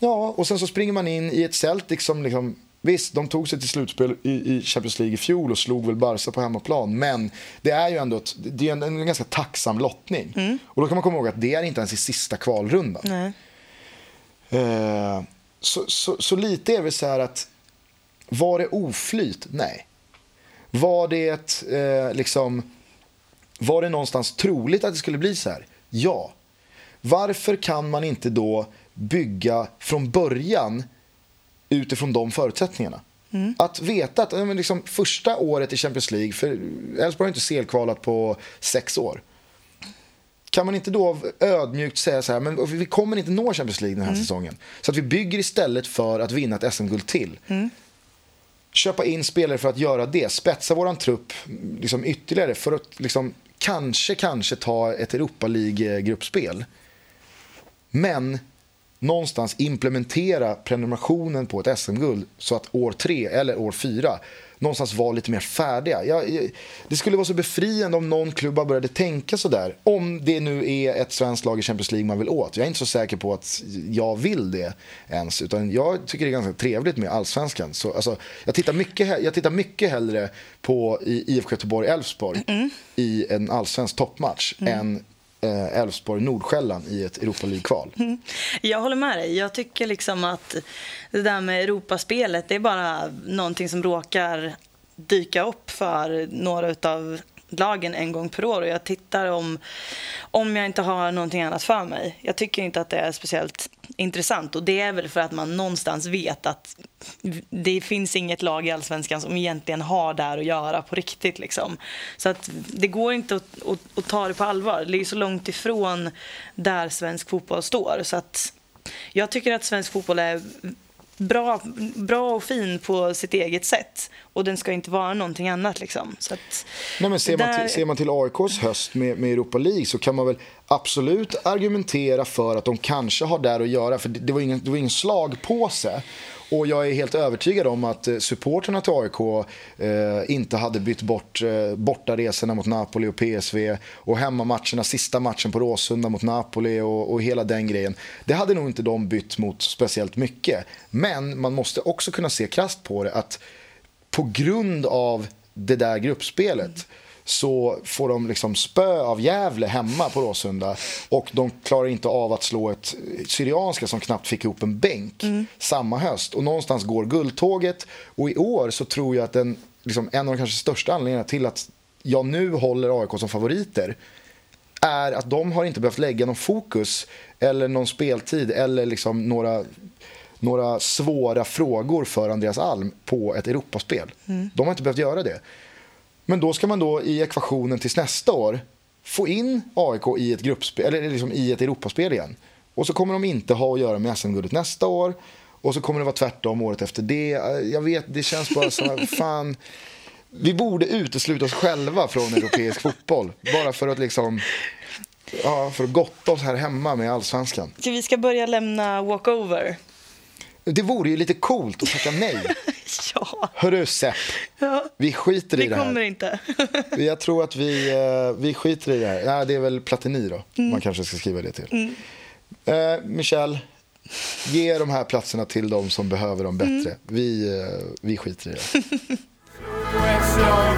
Ja, och sen så springer man in i ett Celtic som liksom Visst, de tog sig till slutspel i, i Champions League i fjol och slog väl Barca på hemmaplan. Men det är ju ändå ett, det är en, en ganska tacksam lottning. Och då kan man komma ihåg att det är inte ens i sista kvalrundan. Eh, så, så, så lite är det så här att var det oflyt? Nej. Var det ett, eh, liksom, var det någonstans troligt att det skulle bli så här? Ja. Varför kan man inte då bygga från början utifrån de förutsättningarna? Att veta att men liksom, första året i Champions League, för Elfsborg har inte selkvalat på sex år. Kan man inte då ödmjukt säga så här, men vi kommer inte nå Champions League den här säsongen. Så att vi bygger istället för att vinna ett SM-guld till. Köpa in spelare för att göra det, spetsa våran trupp liksom ytterligare för att liksom, kanske, kanske ta ett Europa League-gruppspel. Men någonstans implementera prenumerationen på ett SM-guld så att år tre eller år fyra någonstans var lite mer färdiga. Jag, jag, det skulle vara så befriande om någon klubb bara började tänka så där. Om det nu är ett svenskt lag i Champions League man vill åt. Jag är inte så säker på att jag vill det ens. Utan jag tycker det är ganska trevligt med allsvenskan. Så, alltså, jag, tittar mycket, jag tittar mycket hellre på IFK Göteborg-Elfsborg i en allsvensk toppmatch än eh, Eh, Elfsborg-Nordsjälland i ett Europa League-kval. Mm. Jag håller med dig. Jag tycker liksom att det där med Europaspelet, det är bara någonting som råkar dyka upp för några av lagen en gång per år och jag tittar om, om jag inte har någonting annat för mig. Jag tycker inte att det är speciellt intressant och det är väl för att man någonstans vet att det finns inget lag i Allsvenskan som egentligen har där att göra på riktigt. Liksom. Så att det går inte att, att, att ta det på allvar. Det är så långt ifrån där svensk fotboll står. Så att jag tycker att svensk fotboll är bra, bra och fin på sitt eget sätt. Och den ska inte vara någonting annat. Liksom. Så att Nej, men ser, man där- till, ser man till AIKs höst med, med Europa League så kan man väl absolut argumentera för att de kanske har där att göra. För det, det, var, ingen, det var ingen slagpåse. Och jag är helt övertygad om att eh, supporterna till AIK eh, inte hade bytt bort eh, bortaresorna mot Napoli och PSV och hemmamatcherna, sista matchen på Råsunda mot Napoli och, och hela den grejen. Det hade nog inte de bytt mot speciellt mycket. Men man måste också kunna se krasst på det att på grund av det där gruppspelet så får de liksom spö av Gävle hemma på Råsunda och de klarar inte av att slå ett Syrianska som knappt fick ihop en bänk samma höst. Och någonstans går guldtåget och i år så tror jag att den, liksom, en av de kanske största anledningarna till att jag nu håller AIK som favoriter är att de har inte behövt lägga någon fokus eller någon speltid eller liksom några, några svåra frågor för Andreas Alm på ett Europaspel. De har inte behövt göra det. Men då ska man då i ekvationen tills nästa år få in AIK i ett, gruppspel, eller liksom i ett Europaspel igen. Och så kommer de inte ha att göra med SM-guldet nästa år. Och så kommer det vara tvärtom året efter det. Eh, jag vet, det känns bara som att <laughs> fan... Vi borde utesluta oss själva från europeisk fotboll. Bara för att liksom... Ja, för att gotta oss här hemma med allsvenskan. Så vi ska börja lämna walkover. Det vore ju lite coolt att tacka nej. <laughs> Ja, Hörru Sepp, ja. vi skiter i det det här. kommer inte. <laughs> Jag tror att vi, eh, vi skiter i det här. Nej, det är väl Platini då. Man kanske ska skriva det till. Eh, Michel, ge de här platserna till de som behöver dem bättre. Vi, eh, vi skiter i det. <laughs> Slå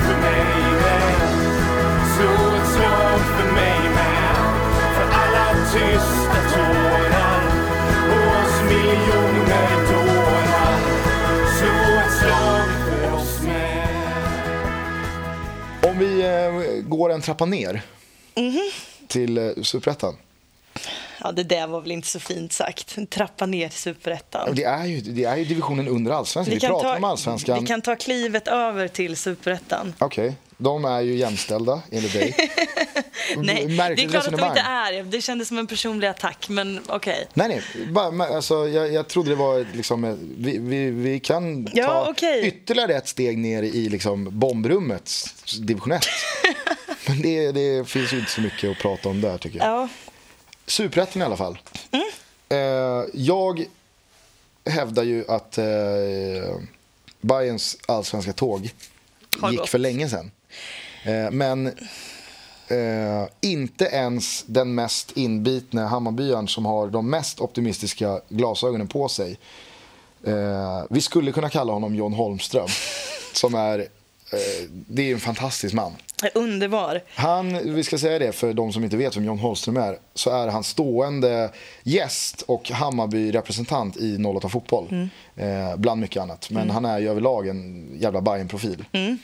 vi eh, går en trappa ner till eh, Superettan. Ja, det där var väl inte så fint sagt. Trappa ner till superettan. Det är, ju, det är ju divisionen under allsvenskan. Vi, kan pratar ta- om allsvenskan. Vi kan ta klivet över till superettan. Okej, de är ju jämställda enligt dig. <laughs> Nej, det Märkligt är klart att de inte är. Det kändes som en personlig attack, men okej. Nej, nej. Bara, alltså, jag, jag trodde det var liksom... eh, Vi, vi, vi kan Ja, ta okej. ytterligare ett steg ner i liksom, bombrummet, division 1. <laughs> Men det, det finns ju inte så mycket att prata om där, tycker jag. Ja, Superettan i alla fall. Eh, jag hävdar ju att eh, Bayerns allsvenska tåg Har gick gått. för länge sedan. Eh, men eh, inte ens den mest inbitne Hammarbyaren som har de mest optimistiska glasögonen på sig Eh, vi skulle kunna kalla honom John Holmström. Som är, det är en fantastisk man. Underbar. Han, vi ska säga det för de som inte vet vem John Holmström är, så är han stående gäst och Hammarby-representant i 08 Fotboll. Mm. Eh, bland mycket annat. Men han är ju överlag en jävla bayern profil Mm.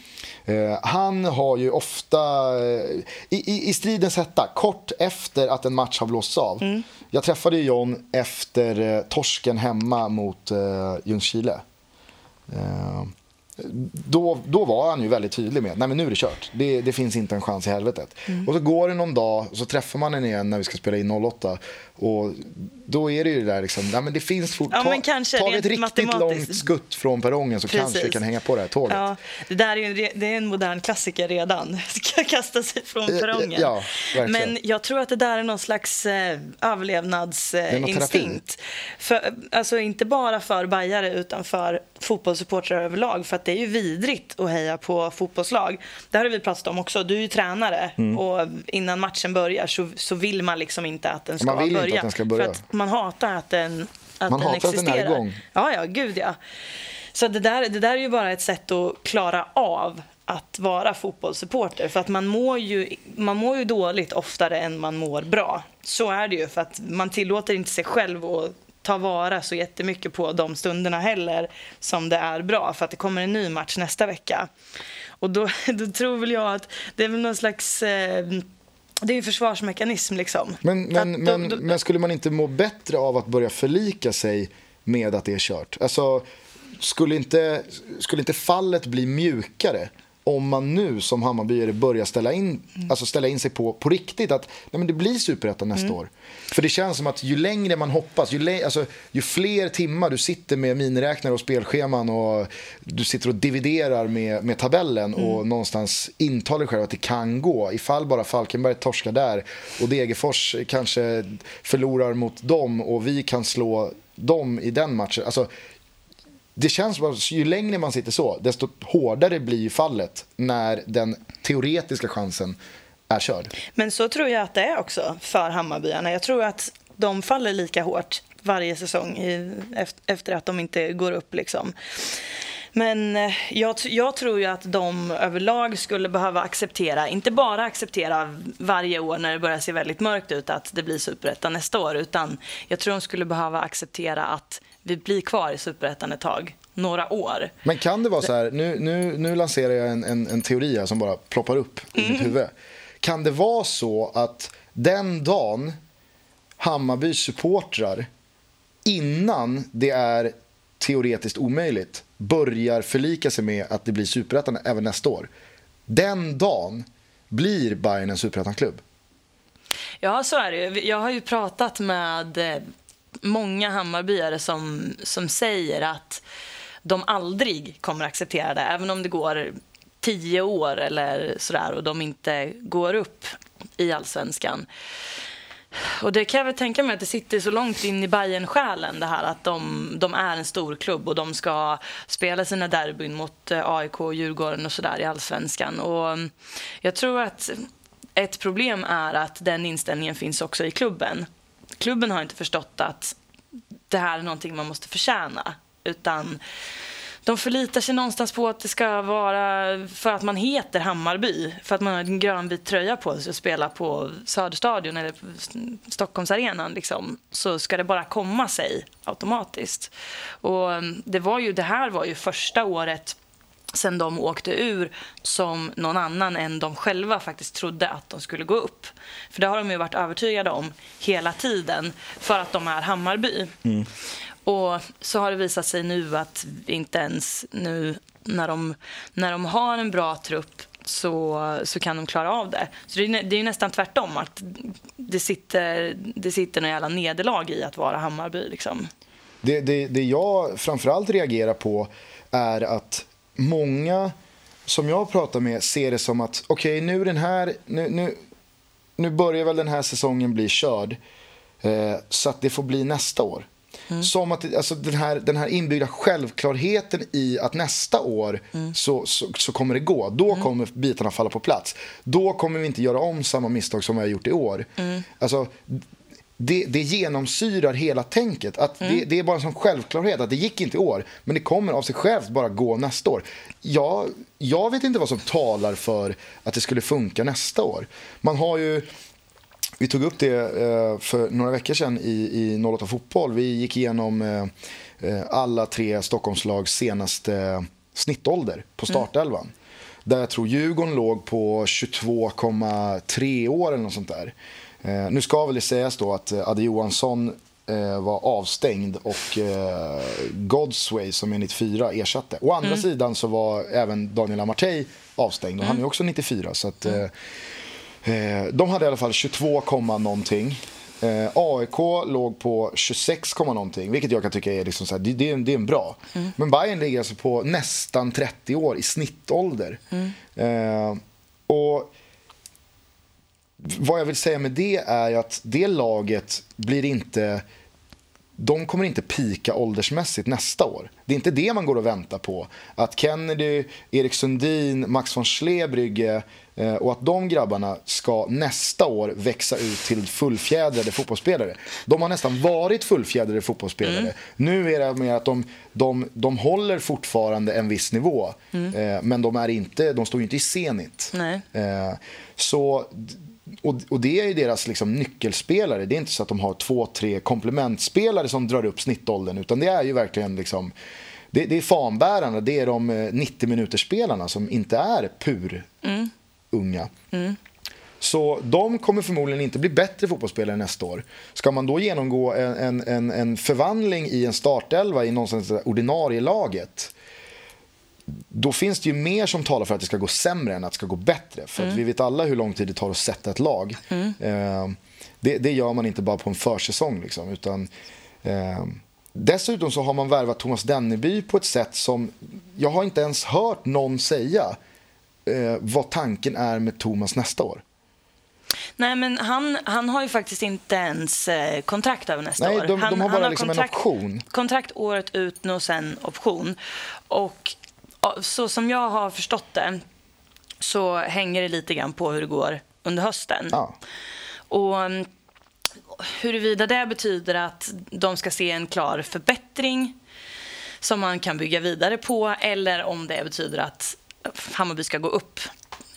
Eh, han har ju ofta, eh, i, i, i stridens hetta, kort efter att en match har blåsts av. Mm. Jag träffade ju John efter eh, torsken hemma mot eh, Ljungskile. Då, då var han ju väldigt tydlig med men nu är det kört. Det, det finns inte en chans i helvetet. Mm. Och så går det någon dag och så träffar man henne igen när vi ska spela in 08. Och då är det ju det där liksom, nej men det finns fort, Ja, ta, ta ett riktigt matematiskt. långt skutt från perrongen så kanske vi Precis. kan hänga på det här tåget. Ja, det där är, ju, det är en modern klassiker redan. <laughs> Ska kasta sig från Eh, perrongen. ja. Men jag tror att det där är någon slags eh, överlevnadsinstinkt. för, alltså inte bara för bajare utan för fotbollssupportrar överlag. För att det är ju vidrigt att heja på fotbollslag. Det har vi pratat om också. Du är ju tränare Mm. och innan matchen börjar så, så vill man liksom inte att den ska inte börja. att den ska börja. För att man hatar att den, att Man den hatar att den är existerar. igång. Ja, ja, gud ja. Så det där, det där är ju bara ett sätt att klara av att vara fotbollssupporter. För att man mår, ju, man mår ju dåligt oftare än man mår bra. Så är det ju, för att man tillåter inte sig själv att ta vara så jättemycket på de stunderna heller som det är bra. För att det kommer en ny match nästa vecka. Och då, <laughs> då tror väl jag att det är väl någon slags... Eh, det är ju en försvarsmekanism liksom. Men, men, då- men, då- men skulle man inte må bättre av att börja förlika sig med att det är kört? Alltså, skulle inte, skulle inte fallet bli mjukare om man nu som Hammarbyare börjar ställa in, alltså ställa in sig på, på riktigt att nej men det blir superettan nästa år? För det känns som att ju längre man hoppas, ju, alltså, ju fler timmar du sitter med miniräknare och spelscheman och du sitter och dividerar med, med tabellen och någonstans intalar dig själv att det kan gå. Ifall bara Falkenberg torskar där och Degerfors kanske förlorar mot dem och vi kan slå dem i den matchen. Alltså, det känns som att ju längre man sitter så, desto hårdare blir fallet när den teoretiska chansen är körd. Men så tror jag att det är också för Hammarbyarna. Jag tror att de faller lika hårt varje säsong i, efter att de inte går upp. Liksom. Men eh, jag, jag tror ju att de överlag skulle behöva acceptera, inte bara acceptera varje år när det börjar se väldigt mörkt ut att det blir superettan nästa år, utan jag tror de skulle behöva acceptera att vi blir kvar i superettan ett tag, några år. Men kan det vara så här, nu, nu, nu lanserar jag en, en, en teori här som bara ploppar upp i mitt huvud. Kan det vara så att den dagen Hammarbys supportrar innan det är teoretiskt omöjligt börjar förlika sig med att det blir superettan även nästa år. Den dagen blir Bayern en superettan-klubb. Ja, så är det ju. Jag har ju pratat med eh, många Hammarbyare som, som säger att de aldrig kommer acceptera det, även om det går tio år eller sådär och de inte går upp i allsvenskan. Och det kan jag väl tänka mig att det sitter så långt in i bayern själen det här att de, de är en stor klubb och de ska spela sina derbyn mot eh, AIK och Djurgården och sådär i allsvenskan. Och jag tror att ett problem är att den inställningen finns också i klubben. Klubben har inte förstått att det här är någonting man måste förtjäna. Utan de förlitar sig någonstans på att det ska vara för att man heter Hammarby, för att man har en grönvit tröja på sig och spelar på Söderstadion eller Stockholmsarenan, liksom, så ska det bara komma sig automatiskt. Och mm, det, var ju, det här var ju första året sen de åkte ur som någon annan än de själva faktiskt trodde att de skulle gå upp. För det har de ju varit övertygade om hela tiden för att de är Hammarby. Och så har det visat sig nu att inte ens nu när de, när de har en bra trupp så, så kan de klara av det. Så det är, det är ju nästan tvärtom. att Det sitter, det sitter några jävla nederlag i att vara Hammarby. Liksom. Det, det, det jag framförallt reagerar på är att många som jag pratar med ser det som att okej, nu, den här, nu, nu, nu börjar väl den här säsongen bli körd eh, så att det får bli nästa år. Som att alltså, den, här, den här inbyggda självklarheten i att nästa år så, så, så kommer det gå. Då kommer bitarna falla på plats. Då kommer vi inte göra om samma misstag som vi har gjort i år. Alltså, det, det genomsyrar hela tänket. Att det, det är bara en sån självklarhet att det gick inte i år, men det kommer av sig självt bara gå nästa år. Jag, jag vet inte vad som talar för att det skulle funka nästa år. Man har ju vi tog upp det eh, för några veckor sedan i, i 08 Fotboll. Vi gick igenom eh, eh, alla tre Stockholmslags senaste snittålder på startelvan. Där jag tror Djurgården låg på 22,3 år eller något sånt där. Nu ska väl det sägas då att Adde Johansson var avstängd och Godsway som är 94 ersatte. Å andra sidan så var även Daniel Amartey avstängd och han är också 94. Så att, Eh, de hade i alla fall 22, någonting. Eh, AIK låg på 26, någonting, vilket jag kan tycka är, liksom så här, det, det, är, det är en bra. Mm. Men Bayern ligger alltså på nästan 30 år i snittålder. Mm. Eh, och vad jag vill säga med det är att det laget blir inte de kommer inte pika åldersmässigt nästa år. Det är inte det man går och väntar på. Att Kennedy, Erik Sundin, Max von Schlebrygge eh, och att de grabbarna ska nästa år växa ut till fullfjädrade fotbollsspelare. De har nästan varit fullfjädrade fotbollsspelare. Mm. Nu är det mer att de, de, de håller fortfarande en viss nivå. Mm. Eh, men de, är inte, de står ju inte i Zenit. Eh, så och, och, det är ju deras liksom, nyckelspelare. Det är inte så att de har två, tre komplementspelare som drar upp snittåldern. Utan det är ju verkligen liksom, det, det är fanbärarna, det är de 90 eh, minuterspelarna som inte är pur mm. unga. Mm. Så de kommer förmodligen inte bli bättre fotbollsspelare nästa år. Ska man då genomgå en, en, en förvandling i en startelva i någonstans ordinarie laget då finns det ju mer som talar för att det ska gå sämre än att det ska gå bättre. För mm. vi vet alla hur lång tid det tar att sätta ett lag. Mm. Eh, det, det, gör man inte bara på en försäsong. Liksom, utan, eh, dessutom så har man värvat Thomas Denneby på ett sätt som jag har inte ens hört någon säga eh, vad tanken är med Thomas nästa år. Nej, men han, han har ju faktiskt inte ens eh, kontrakt över nästa Nej, år. De, han, de har bara har liksom kontrakt, en option. Kontrakt året ut och sen option. Och så som jag har förstått det så hänger det lite grann på hur det går under hösten. Ja. Och mm, huruvida det betyder att de ska se en klar förbättring som man kan bygga vidare på eller om det betyder att Hammarby ska gå upp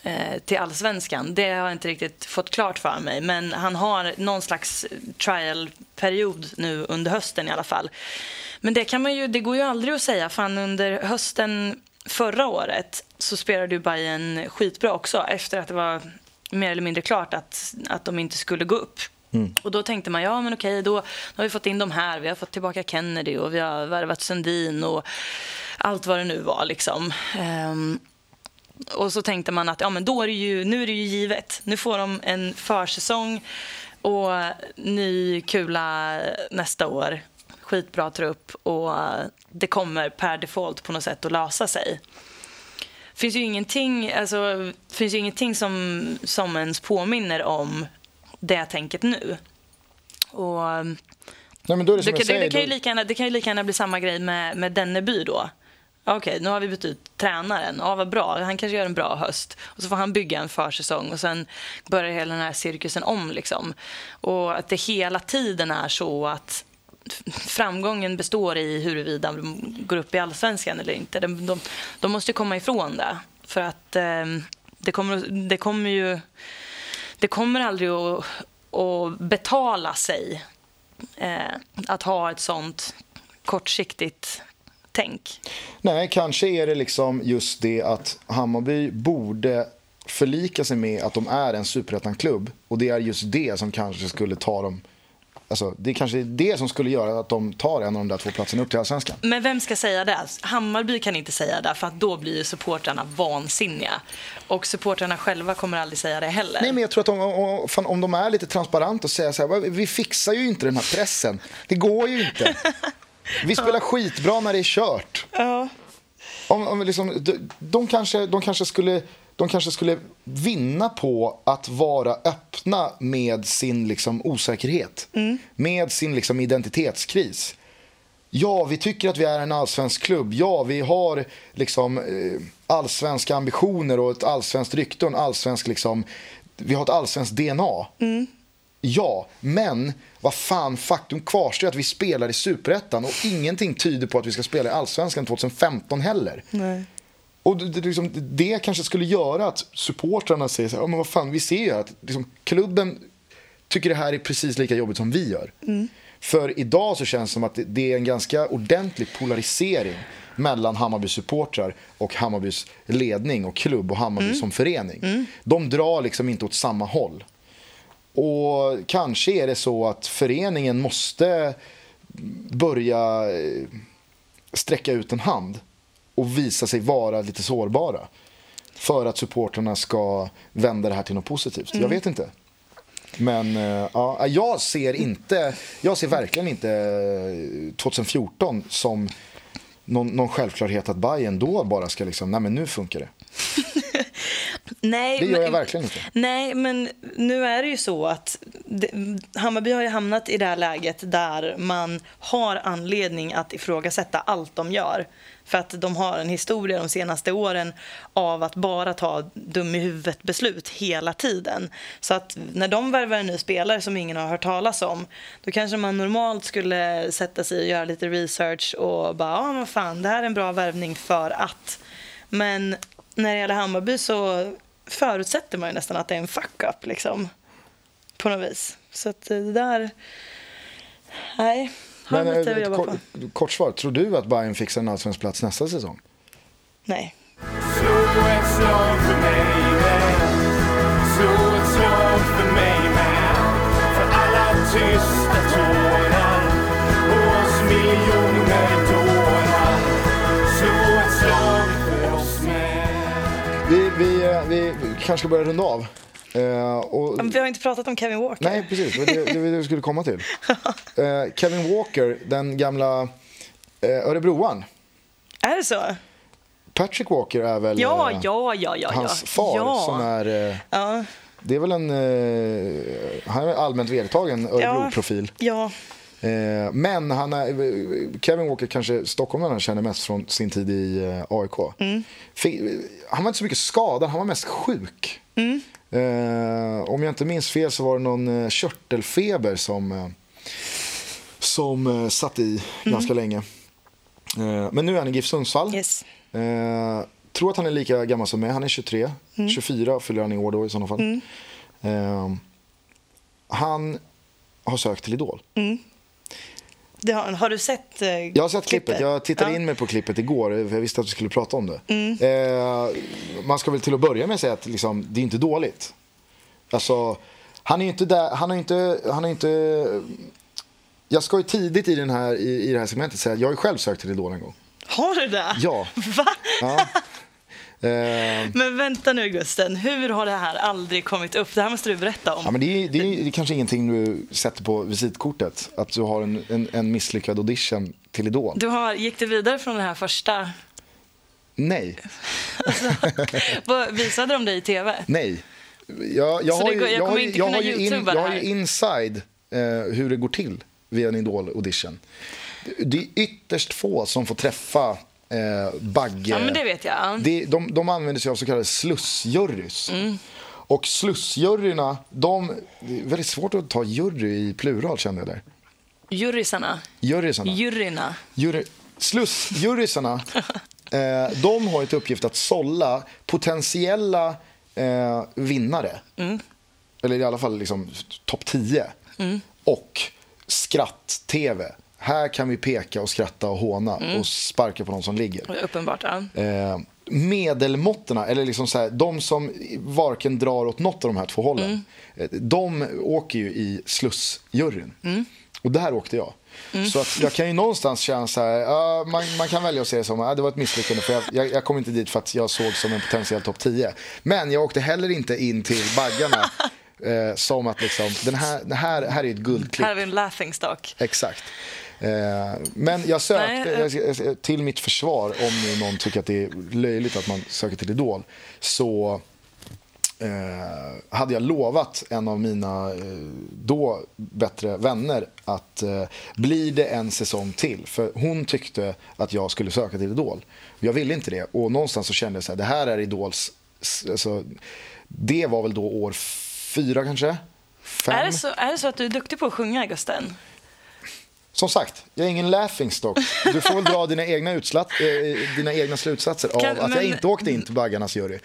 eh, till allsvenskan. Det har jag inte riktigt fått klart för mig. Men han har någon slags trial-period nu under hösten i alla fall. Men det, kan man ju, det går ju aldrig att säga. Fan, under hösten förra året så spelade ju Bayern skitbra också efter att det var mer eller mindre klart att, att de inte skulle gå upp. Mm. Och då tänkte man, ja men okej, då, då, har vi fått in de här, vi har fått tillbaka Kennedy och vi har värvat Sundin och allt vad det nu var liksom. Um, och så tänkte man att ja, men då är det ju, nu är det ju givet. Nu får de en försäsong och ny kula nästa år skitbra trupp och det kommer per default på något sätt att lösa sig. Det finns ju ingenting, alltså, finns ju ingenting som, som ens påminner om det tänket nu. Och Nej, men då är det, som det, jag säger, det, det, kan ju lika gärna, det kan ju lika gärna bli samma grej med, med Denneby då. Okej, nu har vi bytt ut tränaren. Ja, vad bra. Han kanske gör en bra höst. Och så får han bygga en försäsong och sen börjar hela den här cirkusen om. Liksom. Och att det hela tiden är så att framgången består i huruvida de går upp i allsvenskan eller inte. De, de, de måste komma ifrån det. För att eh, det, kommer, det kommer ju... Det kommer aldrig att, att betala sig eh, att ha ett sånt kortsiktigt tänk. Nej, kanske är det liksom just det att Hammarby borde förlika sig med att de är en superettan-klubb. Och det är just det som kanske skulle ta dem Alltså, det är kanske det som skulle göra att de tar en av de där två platserna upp till Allsvenskan. Men vem ska säga det? Hammarby kan inte säga det, för att då blir supportrarna vansinniga. Och supportrarna själva kommer aldrig säga det heller. Nej, men jag tror att om, om, om de är lite transparenta och säger så här, vi fixar ju inte den här pressen. Det går ju inte. <laughs> Vi spelar skitbra när det är kört. Ja. Om, om liksom, de, de, kanske, de kanske skulle de kanske skulle vinna på att vara öppna med sin liksom, osäkerhet. Mm. Med sin liksom, identitetskris. Ja, vi tycker att vi är en allsvensk klubb. Ja, vi har liksom, eh, allsvenska ambitioner och ett allsvenskt rykte och en allsvensk, liksom, vi har ett allsvenskt DNA. Mm. Ja, men vad fan, faktum kvarstår att vi spelar i Superettan och ingenting tyder på att vi ska spela i Allsvenskan 2015 heller. Nej. Och det, liksom, det kanske skulle göra att supportrarna säger så här, "Ja, men vad fan, vi ser ju att liksom, klubben tycker det här är precis lika jobbigt som vi gör. För idag så känns det som att det, är en ganska ordentlig polarisering mellan Hammarbys supportrar och Hammarbys ledning och klubb och Hammarby som förening. De drar liksom inte åt samma håll. Och kanske är det så att föreningen måste börja eh, sträcka ut en hand och visa sig vara lite sårbara. För att supporterna ska vända det här till något positivt. Jag vet inte. Men eh, ja, jag ser inte, jag ser verkligen inte eh, 2014 som någon, någon självklarhet att Bayern då bara ska liksom, nej men nu funkar det. <laughs> Nej, Det gör men- jag verkligen inte. Nej, men nu är det ju så att det, Hammarby har ju hamnat i det här läget där man har anledning att ifrågasätta allt de gör. För att de har en historia de senaste åren av att bara ta dum i huvudet beslut hela tiden. Så att när de värvar en ny spelare som ingen har hört talas om, då kanske man normalt skulle sätta sig och göra lite research och bara, ja men fan, det här är en bra värvning för att. Men när det gäller Hammarby så förutsätter man ju nästan att det är en fuck-up liksom. På något vis. Så att eh, det där... Nej, men att eh, kort, kort svar, tror du att Bayern fixar en allsvensk plats nästa säsong? Nej. Ett ett ett Vi, vi, eh, vi kanske ska börja runda av. Eh, och, Men vi har inte pratat om Kevin Walker. nej, precis. Det var det, det, det skulle komma till. <laughs> Eh, Kevin Walker, den gamla eh, örebroan. Är det så? Patrick Walker är väl Ja, ja, ja, ja. hans far ja. som är... Ja, det är väl en... Han är allmänt vedertagen Örebro-profil. ja. Men han är, Kevin Walker kanske stockholmarna känner mest från sin tid i AIK. Mm. Han var inte så mycket skadad, han var mest sjuk. Mm. Eh, om jag inte minns fel så var det någon eh, körtelfeber som, eh, som eh, satt i ganska länge. Eh, men nu är han i GIF Sundsvall. Mm. Yes. Eh, tror att han är lika gammal som mig. Han är 23. Mm. 24 fyller han i år då i sådana fall. Eh, han har sökt till Idol. Har, har du sett eh, Jag har sett klippet. Jag tittade Ja. in mig på klippet igår. för Jag visste att vi skulle prata om det. Eh, man ska väl till att börja med säga att liksom, det är inte dåligt. Alltså, han är ju inte där, han har inte, han har inte... Jag ska ju tidigt i, den här, i, i det här segmentet säga att jag har ju själv sökt till Idol en gång. Har du det? Ja. Va? Ja. Eh, Men vänta nu Gusten, hur har det här aldrig kommit upp? Det här måste du berätta om. ja, men det, är, det, är, det är kanske ingenting du sätter på visitkortet. Att du har en, en, en misslyckad audition till Idol. Du har, gick du vidare från det här första? Nej. <laughs> Vad, visade de dig i tv? Nej. Jag, jag, har ju, jag jag, har, ju- inte jag, har ju in, jag har ju inside eh, hur det går till vid en Idol-audition. Det är ytterst få som får träffa eh, Bagge. Ja, men det vet jag. Det, de, de använder sig av så kallade slussjurys. Mm. Och slussjuryna, de, det är väldigt svårt att ta jury i plural kände jag där. Jurysarna. Jurysarna. Juryna. Jury, slussjurysarna, <laughs> eh, de har ett uppgift att sålla potentiella eh, vinnare. Eller i alla fall liksom, topp 10. Och skratt-tv. Här kan vi peka och skratta och håna och sparka på någon som ligger. Uppenbart, ja. Eh, medelmåttorna, eller liksom så här, de som varken drar åt något av de här två hållen, eh, de åker ju i slussjuryn. Och där åkte jag. Så att jag kan ju någonstans känna så här, ja, man, man kan välja att se det som att det var ett misslyckande för jag, jag, jag kom inte dit för att jag såg som en potentiell topp 10. Men jag åkte heller inte in till baggarna <laughs> eh, som att liksom, den här, den här, här är ett guldklipp. Här har vi en laughing stock. Exakt. Eh, men jag sökte, till mitt försvar, om nu någon tycker att det är löjligt att man söker till Idol, så eh, hade jag lovat en av mina eh, då bättre vänner att eh, blir det en säsong till, för hon tyckte att jag skulle söka till Idol. Jag ville inte det och någonstans så kände jag så här, det här är Idols, alltså, det var väl då år fyra kanske, fem. Är det, så, är det så att du är duktig på att sjunga, Gusten? Som sagt, jag är ingen laughingstock. Du får väl dra dina egna, utslatt, eh, dina egna slutsatser Kan- av att men- jag inte åkte in till baggarnas jury.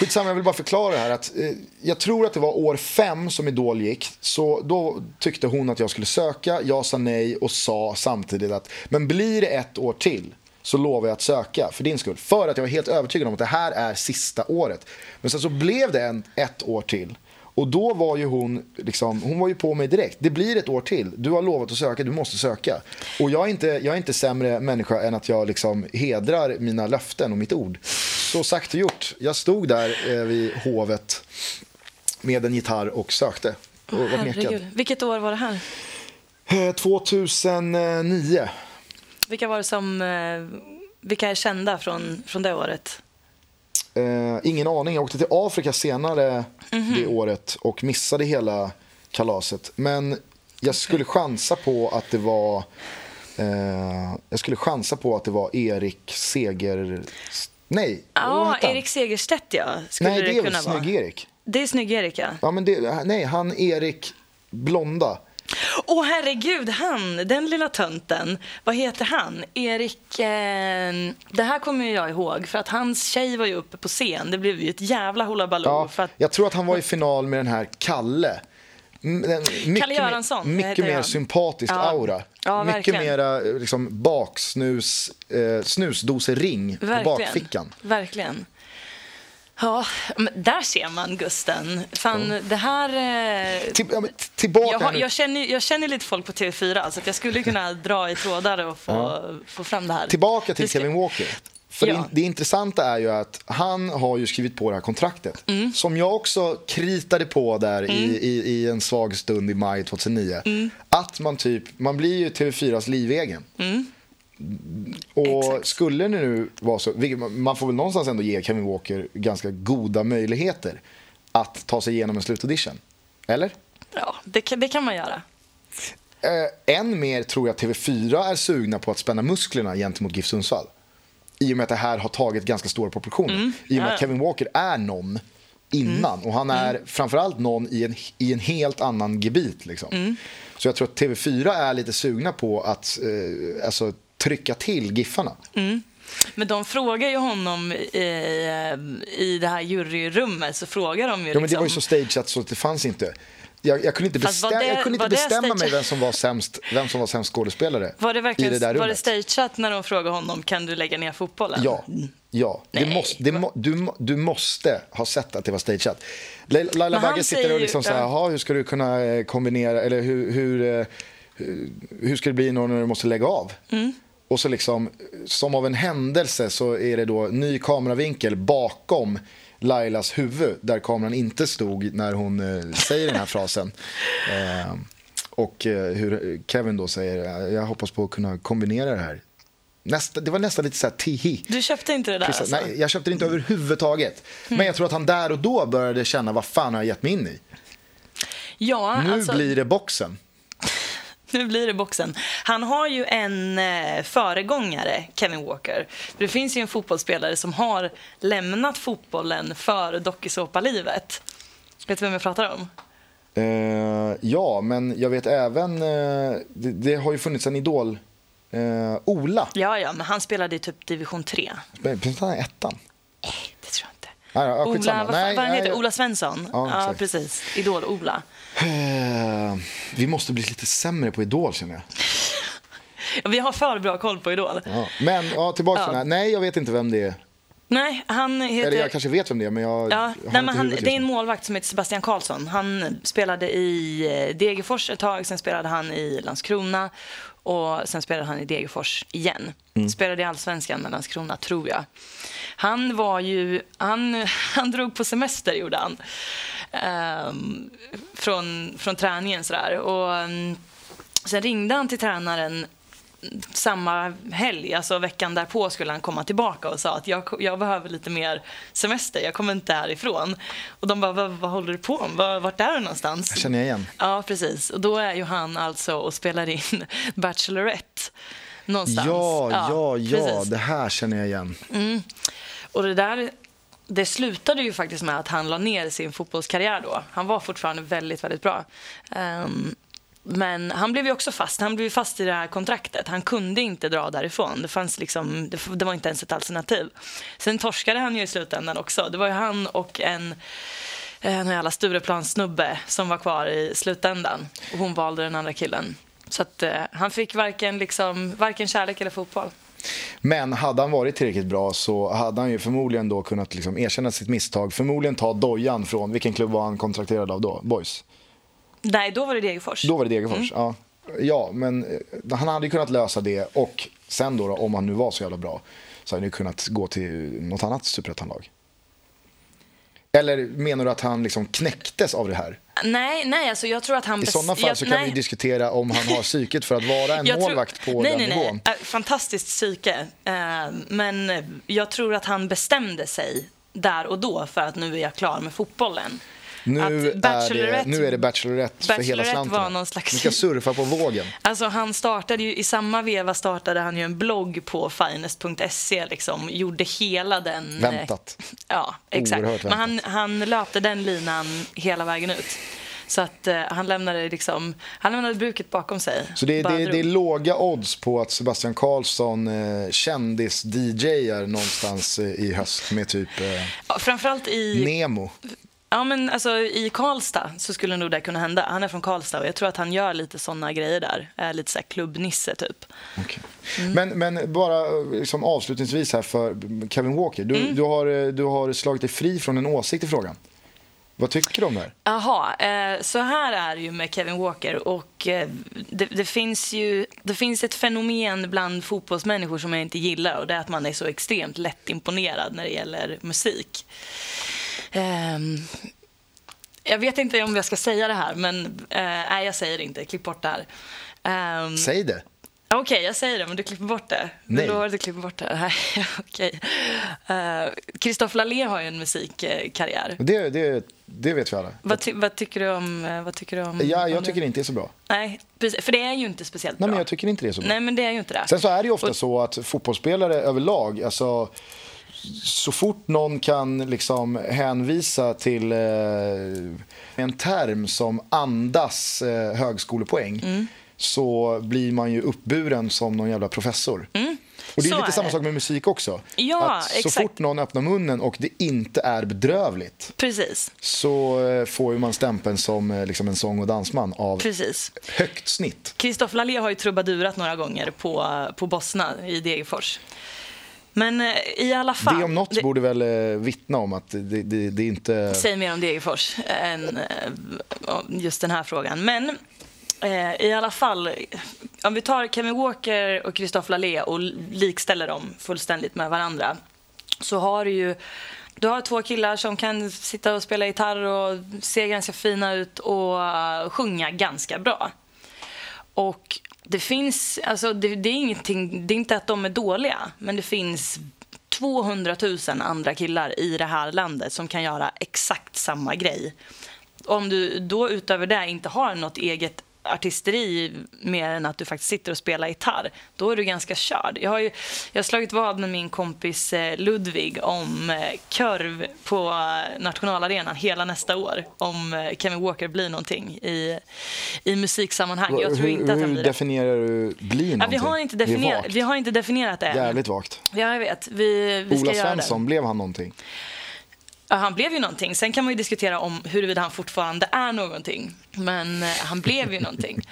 Skitsamma, jag vill bara förklara här att eh, jag tror att det var år fem som Idol gick. Så då tyckte hon att jag skulle söka, jag sa nej och sa samtidigt att men blir det ett år till så lovar jag att söka för din skull. För att jag var helt övertygad om att det här är sista året. Men sen så blev det en, ett år till. Och då var ju hon, liksom, hon var ju på mig direkt. Det blir ett år till. Du har lovat att söka, du måste söka. Och jag är inte, jag är inte sämre människa än att jag liksom hedrar mina löften och mitt ord. Så sagt och gjort. Jag stod där eh, vid hovet med en gitarr och sökte. Och var nekad. Vilket år var det här? Eh, 2009. Vilka var det som... eh, Vilka är kända från, från det året? Eh, ingen aning. Jag åkte till Afrika senare det året och missade hela kalaset. Men jag skulle chansa på att det var eh, jag skulle chansa på att det var Erik Seger... Nej, Ja? Erik Segerstedt, ja. Skulle Nej, det är väl kunna vara. Snygg-Erik. Det är Snygg-Erik, ja. Ja, men det, nej, han Erik Blonda. Åh herregud, han, den lilla tönten. Vad heter han? Erik... Eh, det här kommer jag ihåg, för att hans tjej var ju uppe på scen. Det blev ju ett jävla hullabaloo. Ja, för att, Jag tror att han var i final med den här Kalle. Den- Mycket, Göransson, mer, mycket mer han. sympatisk Ja. aura. Ja, mycket mera eh, liksom, baksnus, eh, snusdosering på bakfickan. Verkligen. Ja, där ser man Gusten. Fan, det här... Eh, Till, ja, tillbaka jag, jag, känner, jag känner lite folk på TV4, så att jag skulle kunna dra i trådar och få, få fram det här. Tillbaka till Kevin Walker. För Ja. det, intressanta är ju att han har ju skrivit på det här kontraktet. Mm. Som jag också kritade på där i, i, i en svag stund i maj 2009. Mm. Att man typ, man blir ju TV4s livegen. Och Mm. Exakt. skulle det nu vara så, man- får väl någonstans ändå ge Kevin Walker ganska goda möjligheter att ta sig igenom en slutaudition. Eller? Ja, det kan, det kan man göra. Eh, än mer tror jag att TV4 är sugna på att spänna musklerna gentemot GIF Sundsvall. I och med att det här har tagit ganska stora proportioner. I och med Mm. Ja. Mm. att Kevin Walker är någon innan. Och han är framförallt någon i en, i en helt annan gebit. Liksom. Mm. Så jag tror att TV4 är lite sugna på att eh, alltså, trycka till Giffarna. Men de frågar ju honom i, i det här juryrummet, så frågar de ju Ja, men det liksom... var ju så stageat så att det fanns inte. Jag, jag kunde inte, bestäm, det- jag kunde inte bestämma stage- mig vem som var sämst, vem som var sämst skådespelare Var det verkligen i det där var det rummet. stageat när de frågade honom kan du lägga ner fotbollen? Ja, ja. Det måste, det må, du, du måste ha sett att det var stageat. Laila Bagge sitter säger och liksom ja. "Jaha, hur ska du kunna eh, kombinera, eller hur, hur, eh, hur, hur ska det bli när du måste lägga av? Mm. Och så liksom, som av en händelse så är det då ny kameravinkel bakom Lailas huvud där kameran inte stod när hon eh, säger den här frasen. <laughs> Eh, och eh, hur Kevin då säger, jag hoppas på att kunna kombinera det här. Nästa, det var nästan lite så här tihi. Du köpte inte det där Precis, alltså? Nej, jag köpte det inte överhuvudtaget. Men jag tror att han där och då började känna vad fan har jag gett mig in i? Ja, Nu alltså, blir det boxen. <laughs> nu blir det boxen. Han har ju en eh, föregångare, Kevin Walker. Det finns ju en fotbollsspelare som har lämnat fotbollen för dokusåpalivet. Vet du vem jag pratar om? Eh, ja, men jag vet även, eh, det, det har ju funnits en idol, eh, Ola. Ja, ja, men han spelade i typ division 3. Precis, han är ettan. Det tror jag inte. Nej, ja, Ola, vad, Nej, vad han heter? nej, Ola Svensson? Ja, Ja, precis. Idol-Ola. Eh, vi måste bli lite sämre på Idol känner jag. Ja, Vi har för bra koll på Idol. Ja. Men ja, tillbaka Ja. till den här. Nej, jag vet inte vem det är. Nej, han heter... Eller jag kanske vet vem det är, men jag Ja, har nej, inte men han, det är en målvakt som heter Sebastian Karlsson. Han spelade i eh, Degerfors ett tag, sen spelade han i Landskrona och sen spelade han i Degerfors igen. Mm. Spelade i Allsvenskan med Landskrona, tror jag. Han var ju... Han, <laughs> han drog på semester, gjorde han. Ehm, från, från träningen sådär. Och, mm, sen ringde han till tränaren samma helg, alltså veckan därpå skulle han komma tillbaka och sa att jag, jag behöver lite mer semester, jag kommer inte härifrån. Och de bara, vad, vad håller du på med? Var, vart är du någonstans? Jag känner igen. Ja, precis. Och då är ju han alltså och spelar in <laughs> Bachelorette någonstans. Ja, ja, ja, precis. det här känner jag igen. Och det där det slutade ju faktiskt med att han la ner sin fotbollskarriär då. Han var fortfarande väldigt, väldigt bra. Um, men han blev ju också fast. Han blev fast i det här kontraktet. Han kunde inte dra därifrån. Det, fanns liksom, det, det var inte ens ett alternativ. Sen torskade han ju i slutändan också. Det var ju han och en en jävla Stureplanssnubbe som var kvar i slutändan. Och hon valde den andra killen. Så att, eh, han fick varken, liksom, varken kärlek eller fotboll. Men hade han varit tillräckligt bra så hade han ju förmodligen då kunnat liksom erkänna sitt misstag. Förmodligen ta dojan från, vilken klubb var han kontrakterad av då? Boys? Nej, då var det Degerfors. Då var det Degerfors, Mm. ja. Ja, men eh, han hade ju kunnat lösa det och sen då, då om han nu var så jävla bra så hade han ju kunnat gå till något annat superettanlag. Eller menar du att han liksom knäcktes av det här? Nej, nej, alltså jag tror att han... I sådana fall jag, så kan nej. vi diskutera om han har psyket för att vara en <laughs> målvakt på nej, den nej, nivån. Nej. Äh, Fantastiskt psyke. Eh, Men jag tror att han bestämde sig där och då för att nu är jag klar med fotbollen. Nu är, det, nu är det Bachelorette för hela slanten. var någon slags- Ni ska surfa på vågen. Alltså han startade ju, i samma veva startade han ju en blogg på finest.se liksom, gjorde hela den... Väntat. Ja, exakt. Oerhört Men han, han löpte den linan hela vägen ut. Så att eh, han lämnade liksom, han lämnade bruket bakom sig. Så det, det, det är låga odds på att Sebastian Karlsson eh, kändis-DJar någonstans eh, i höst med typ eh, Ja, Framförallt i, Nemo. Ja, men alltså, i Karlstad så skulle nog det kunna hända. Han är från Karlstad och jag tror att han gör lite såna grejer där. Är lite så här klubbnisse typ. Okej. Mm. Men, men bara liksom avslutningsvis här för Kevin Walker. Du, Mm. du, har, eh, du har slagit dig fri från en åsikt i frågan. Vad tycker du om det här? Jaha, eh, så här är det ju med Kevin Walker. Och eh, det, det, finns ju, det finns ett fenomen bland fotbollsmänniskor som jag inte gillar och det är att man är så extremt lätt imponerad när det gäller musik. Ehm, jag vet inte om jag ska säga det här, men eh, nej, jag säger det inte. Klipp bort det här. Ehm, Säg det. Okej, jag säger det, men du klipper bort det. Nej. Du lovar att du klipper bort det? Nej, <laughs> okej. Kristoffer Lalé har ju en musikkarriär. Det, det, det vet vi alla. Vad, ty- vad tycker du om... eh, Vad tycker du om Ja, om jag det? tycker inte det är så bra. Nej, precis, för det är ju inte speciellt Nej, bra. men jag tycker inte det är så bra. Nej, men det är ju inte det. Sen så är det ju ofta Och- så att fotbollsspelare överlag, alltså så fort någon kan liksom hänvisa till eh, en term som andas eh, högskolepoäng Mm. så blir man ju uppburen som någon jävla professor. Och det är Mm. Så lite är samma det. sak med musik också. Ja, att så exakt. fort någon öppnar munnen och det inte är bedrövligt Precis, så eh, får ju man stämpeln som eh, liksom en sång och dansman av precis. högt snitt. Kristoffer Lalé har ju trubadurat några gånger på, på Bosna i Degerfors. Men eh, i alla fall... Det om något det- borde väl eh, vittna om att det, det, det är inte... Säg mer om Degerfors än eh, just den här frågan. Men i alla fall, om vi tar Kevin Walker och Christophe Lalé och likställer dem fullständigt med varandra så har du ju du har två killar som kan sitta och spela gitarr och se ganska fina ut och sjunga ganska bra. Och det finns, alltså det, det är ingenting, det är inte att de är dåliga, men det finns 200 000 andra killar i det här landet som kan göra exakt samma grej. Om du då utöver det inte har något eget artisteri mer än att du faktiskt sitter och spelar gitarr, då är du ganska körd. Jag har, ju, jag har slagit vad med min kompis eh, Ludvig om eh, kurv på eh, nationalarenan hela nästa år. Om Kevin Walker blir någonting i, i musiksammanhang. Jag tror hur inte att han hur blir det. definierar du bli Ja, någonting? vi, har inte definierat, vi har inte definierat det än. Jävligt vagt. Ja, jag vet. Vi, vi ska Ola Svensson, blev han någonting? Han blev ju någonting. Sen kan man ju diskutera om huruvida han fortfarande är någonting. Men eh, han blev ju någonting. <laughs>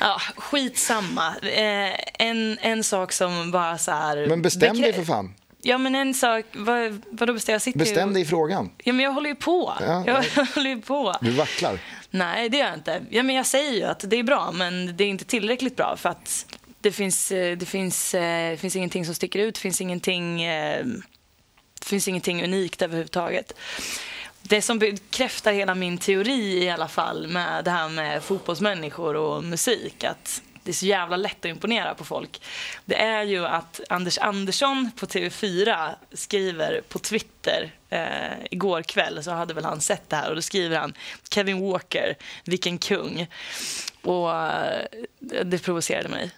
Ja, skitsamma. Eh, en, en sak som bara så här... Men bestäm dig för fan. Ja, men en sak... Vad, vadå bestäm? Jag sitter Bestäm dig i frågan. Ja, men jag håller ju på. Ja, jag ja. <laughs> håller ju på. Du vacklar. Nej, det gör jag inte. Ja, men jag säger ju att det är bra, men det är inte tillräckligt bra för att det finns, eh, det finns, eh, det finns ingenting som sticker ut. Det finns ingenting, eh, finns ingenting unikt överhuvudtaget. Det som bekräftar hela min teori i alla fall med det här med fotbollsmänniskor och musik, att det är så jävla lätt att imponera på folk. Det är ju att Anders Andersson på TV4 skriver på Twitter eh, igår kväll så hade väl han sett det här och då skriver han Kevin Walker, vilken kung. Och eh, det provocerade mig.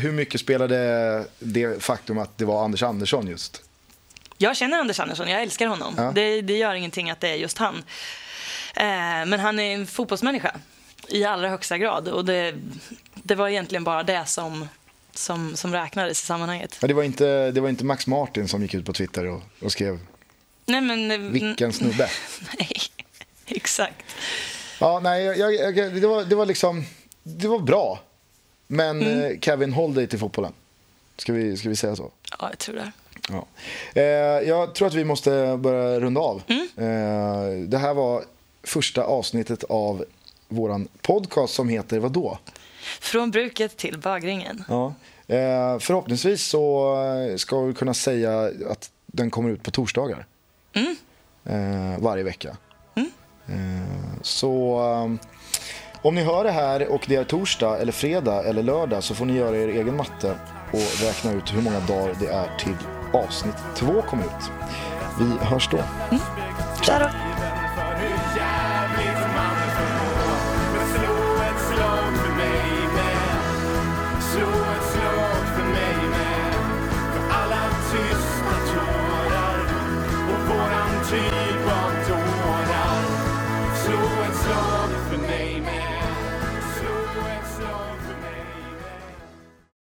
Hur mycket spelade det faktum att det var Anders Andersson just? Jag känner Anders Andersson, jag älskar honom. Ja. Det, det gör ingenting att det är just han. Eh, men han är en fotbollsmänniska i allra högsta grad. Och det, det var egentligen bara det som, som, som räknades i sammanhanget. Ja, det, var inte, det var inte Max Martin som gick ut på Twitter och, och skrev Nej, men, eh, vilken snubbe. <laughs> Nej, exakt. Ja, nej, jag, jag- det, var, det var liksom, det var bra. Men eh, Kevin, håll dig till fotbollen. Ska vi, ska vi säga så? Ja, jag tror det. Ja. Eh, jag tror att vi måste börja runda av. Eh, det här var första avsnittet av våran podcast som heter vadå? Från bruket till bögringen. Ja. Eh, förhoppningsvis så ska vi kunna säga att den kommer ut på torsdagar. Eh, varje vecka. Eh, så om ni hör det här och det är torsdag eller fredag eller lördag så får ni göra er egen matte och räkna ut hur många dagar det är till avsnitt två kommer ut. Vi hörs då. Mm. Tja då.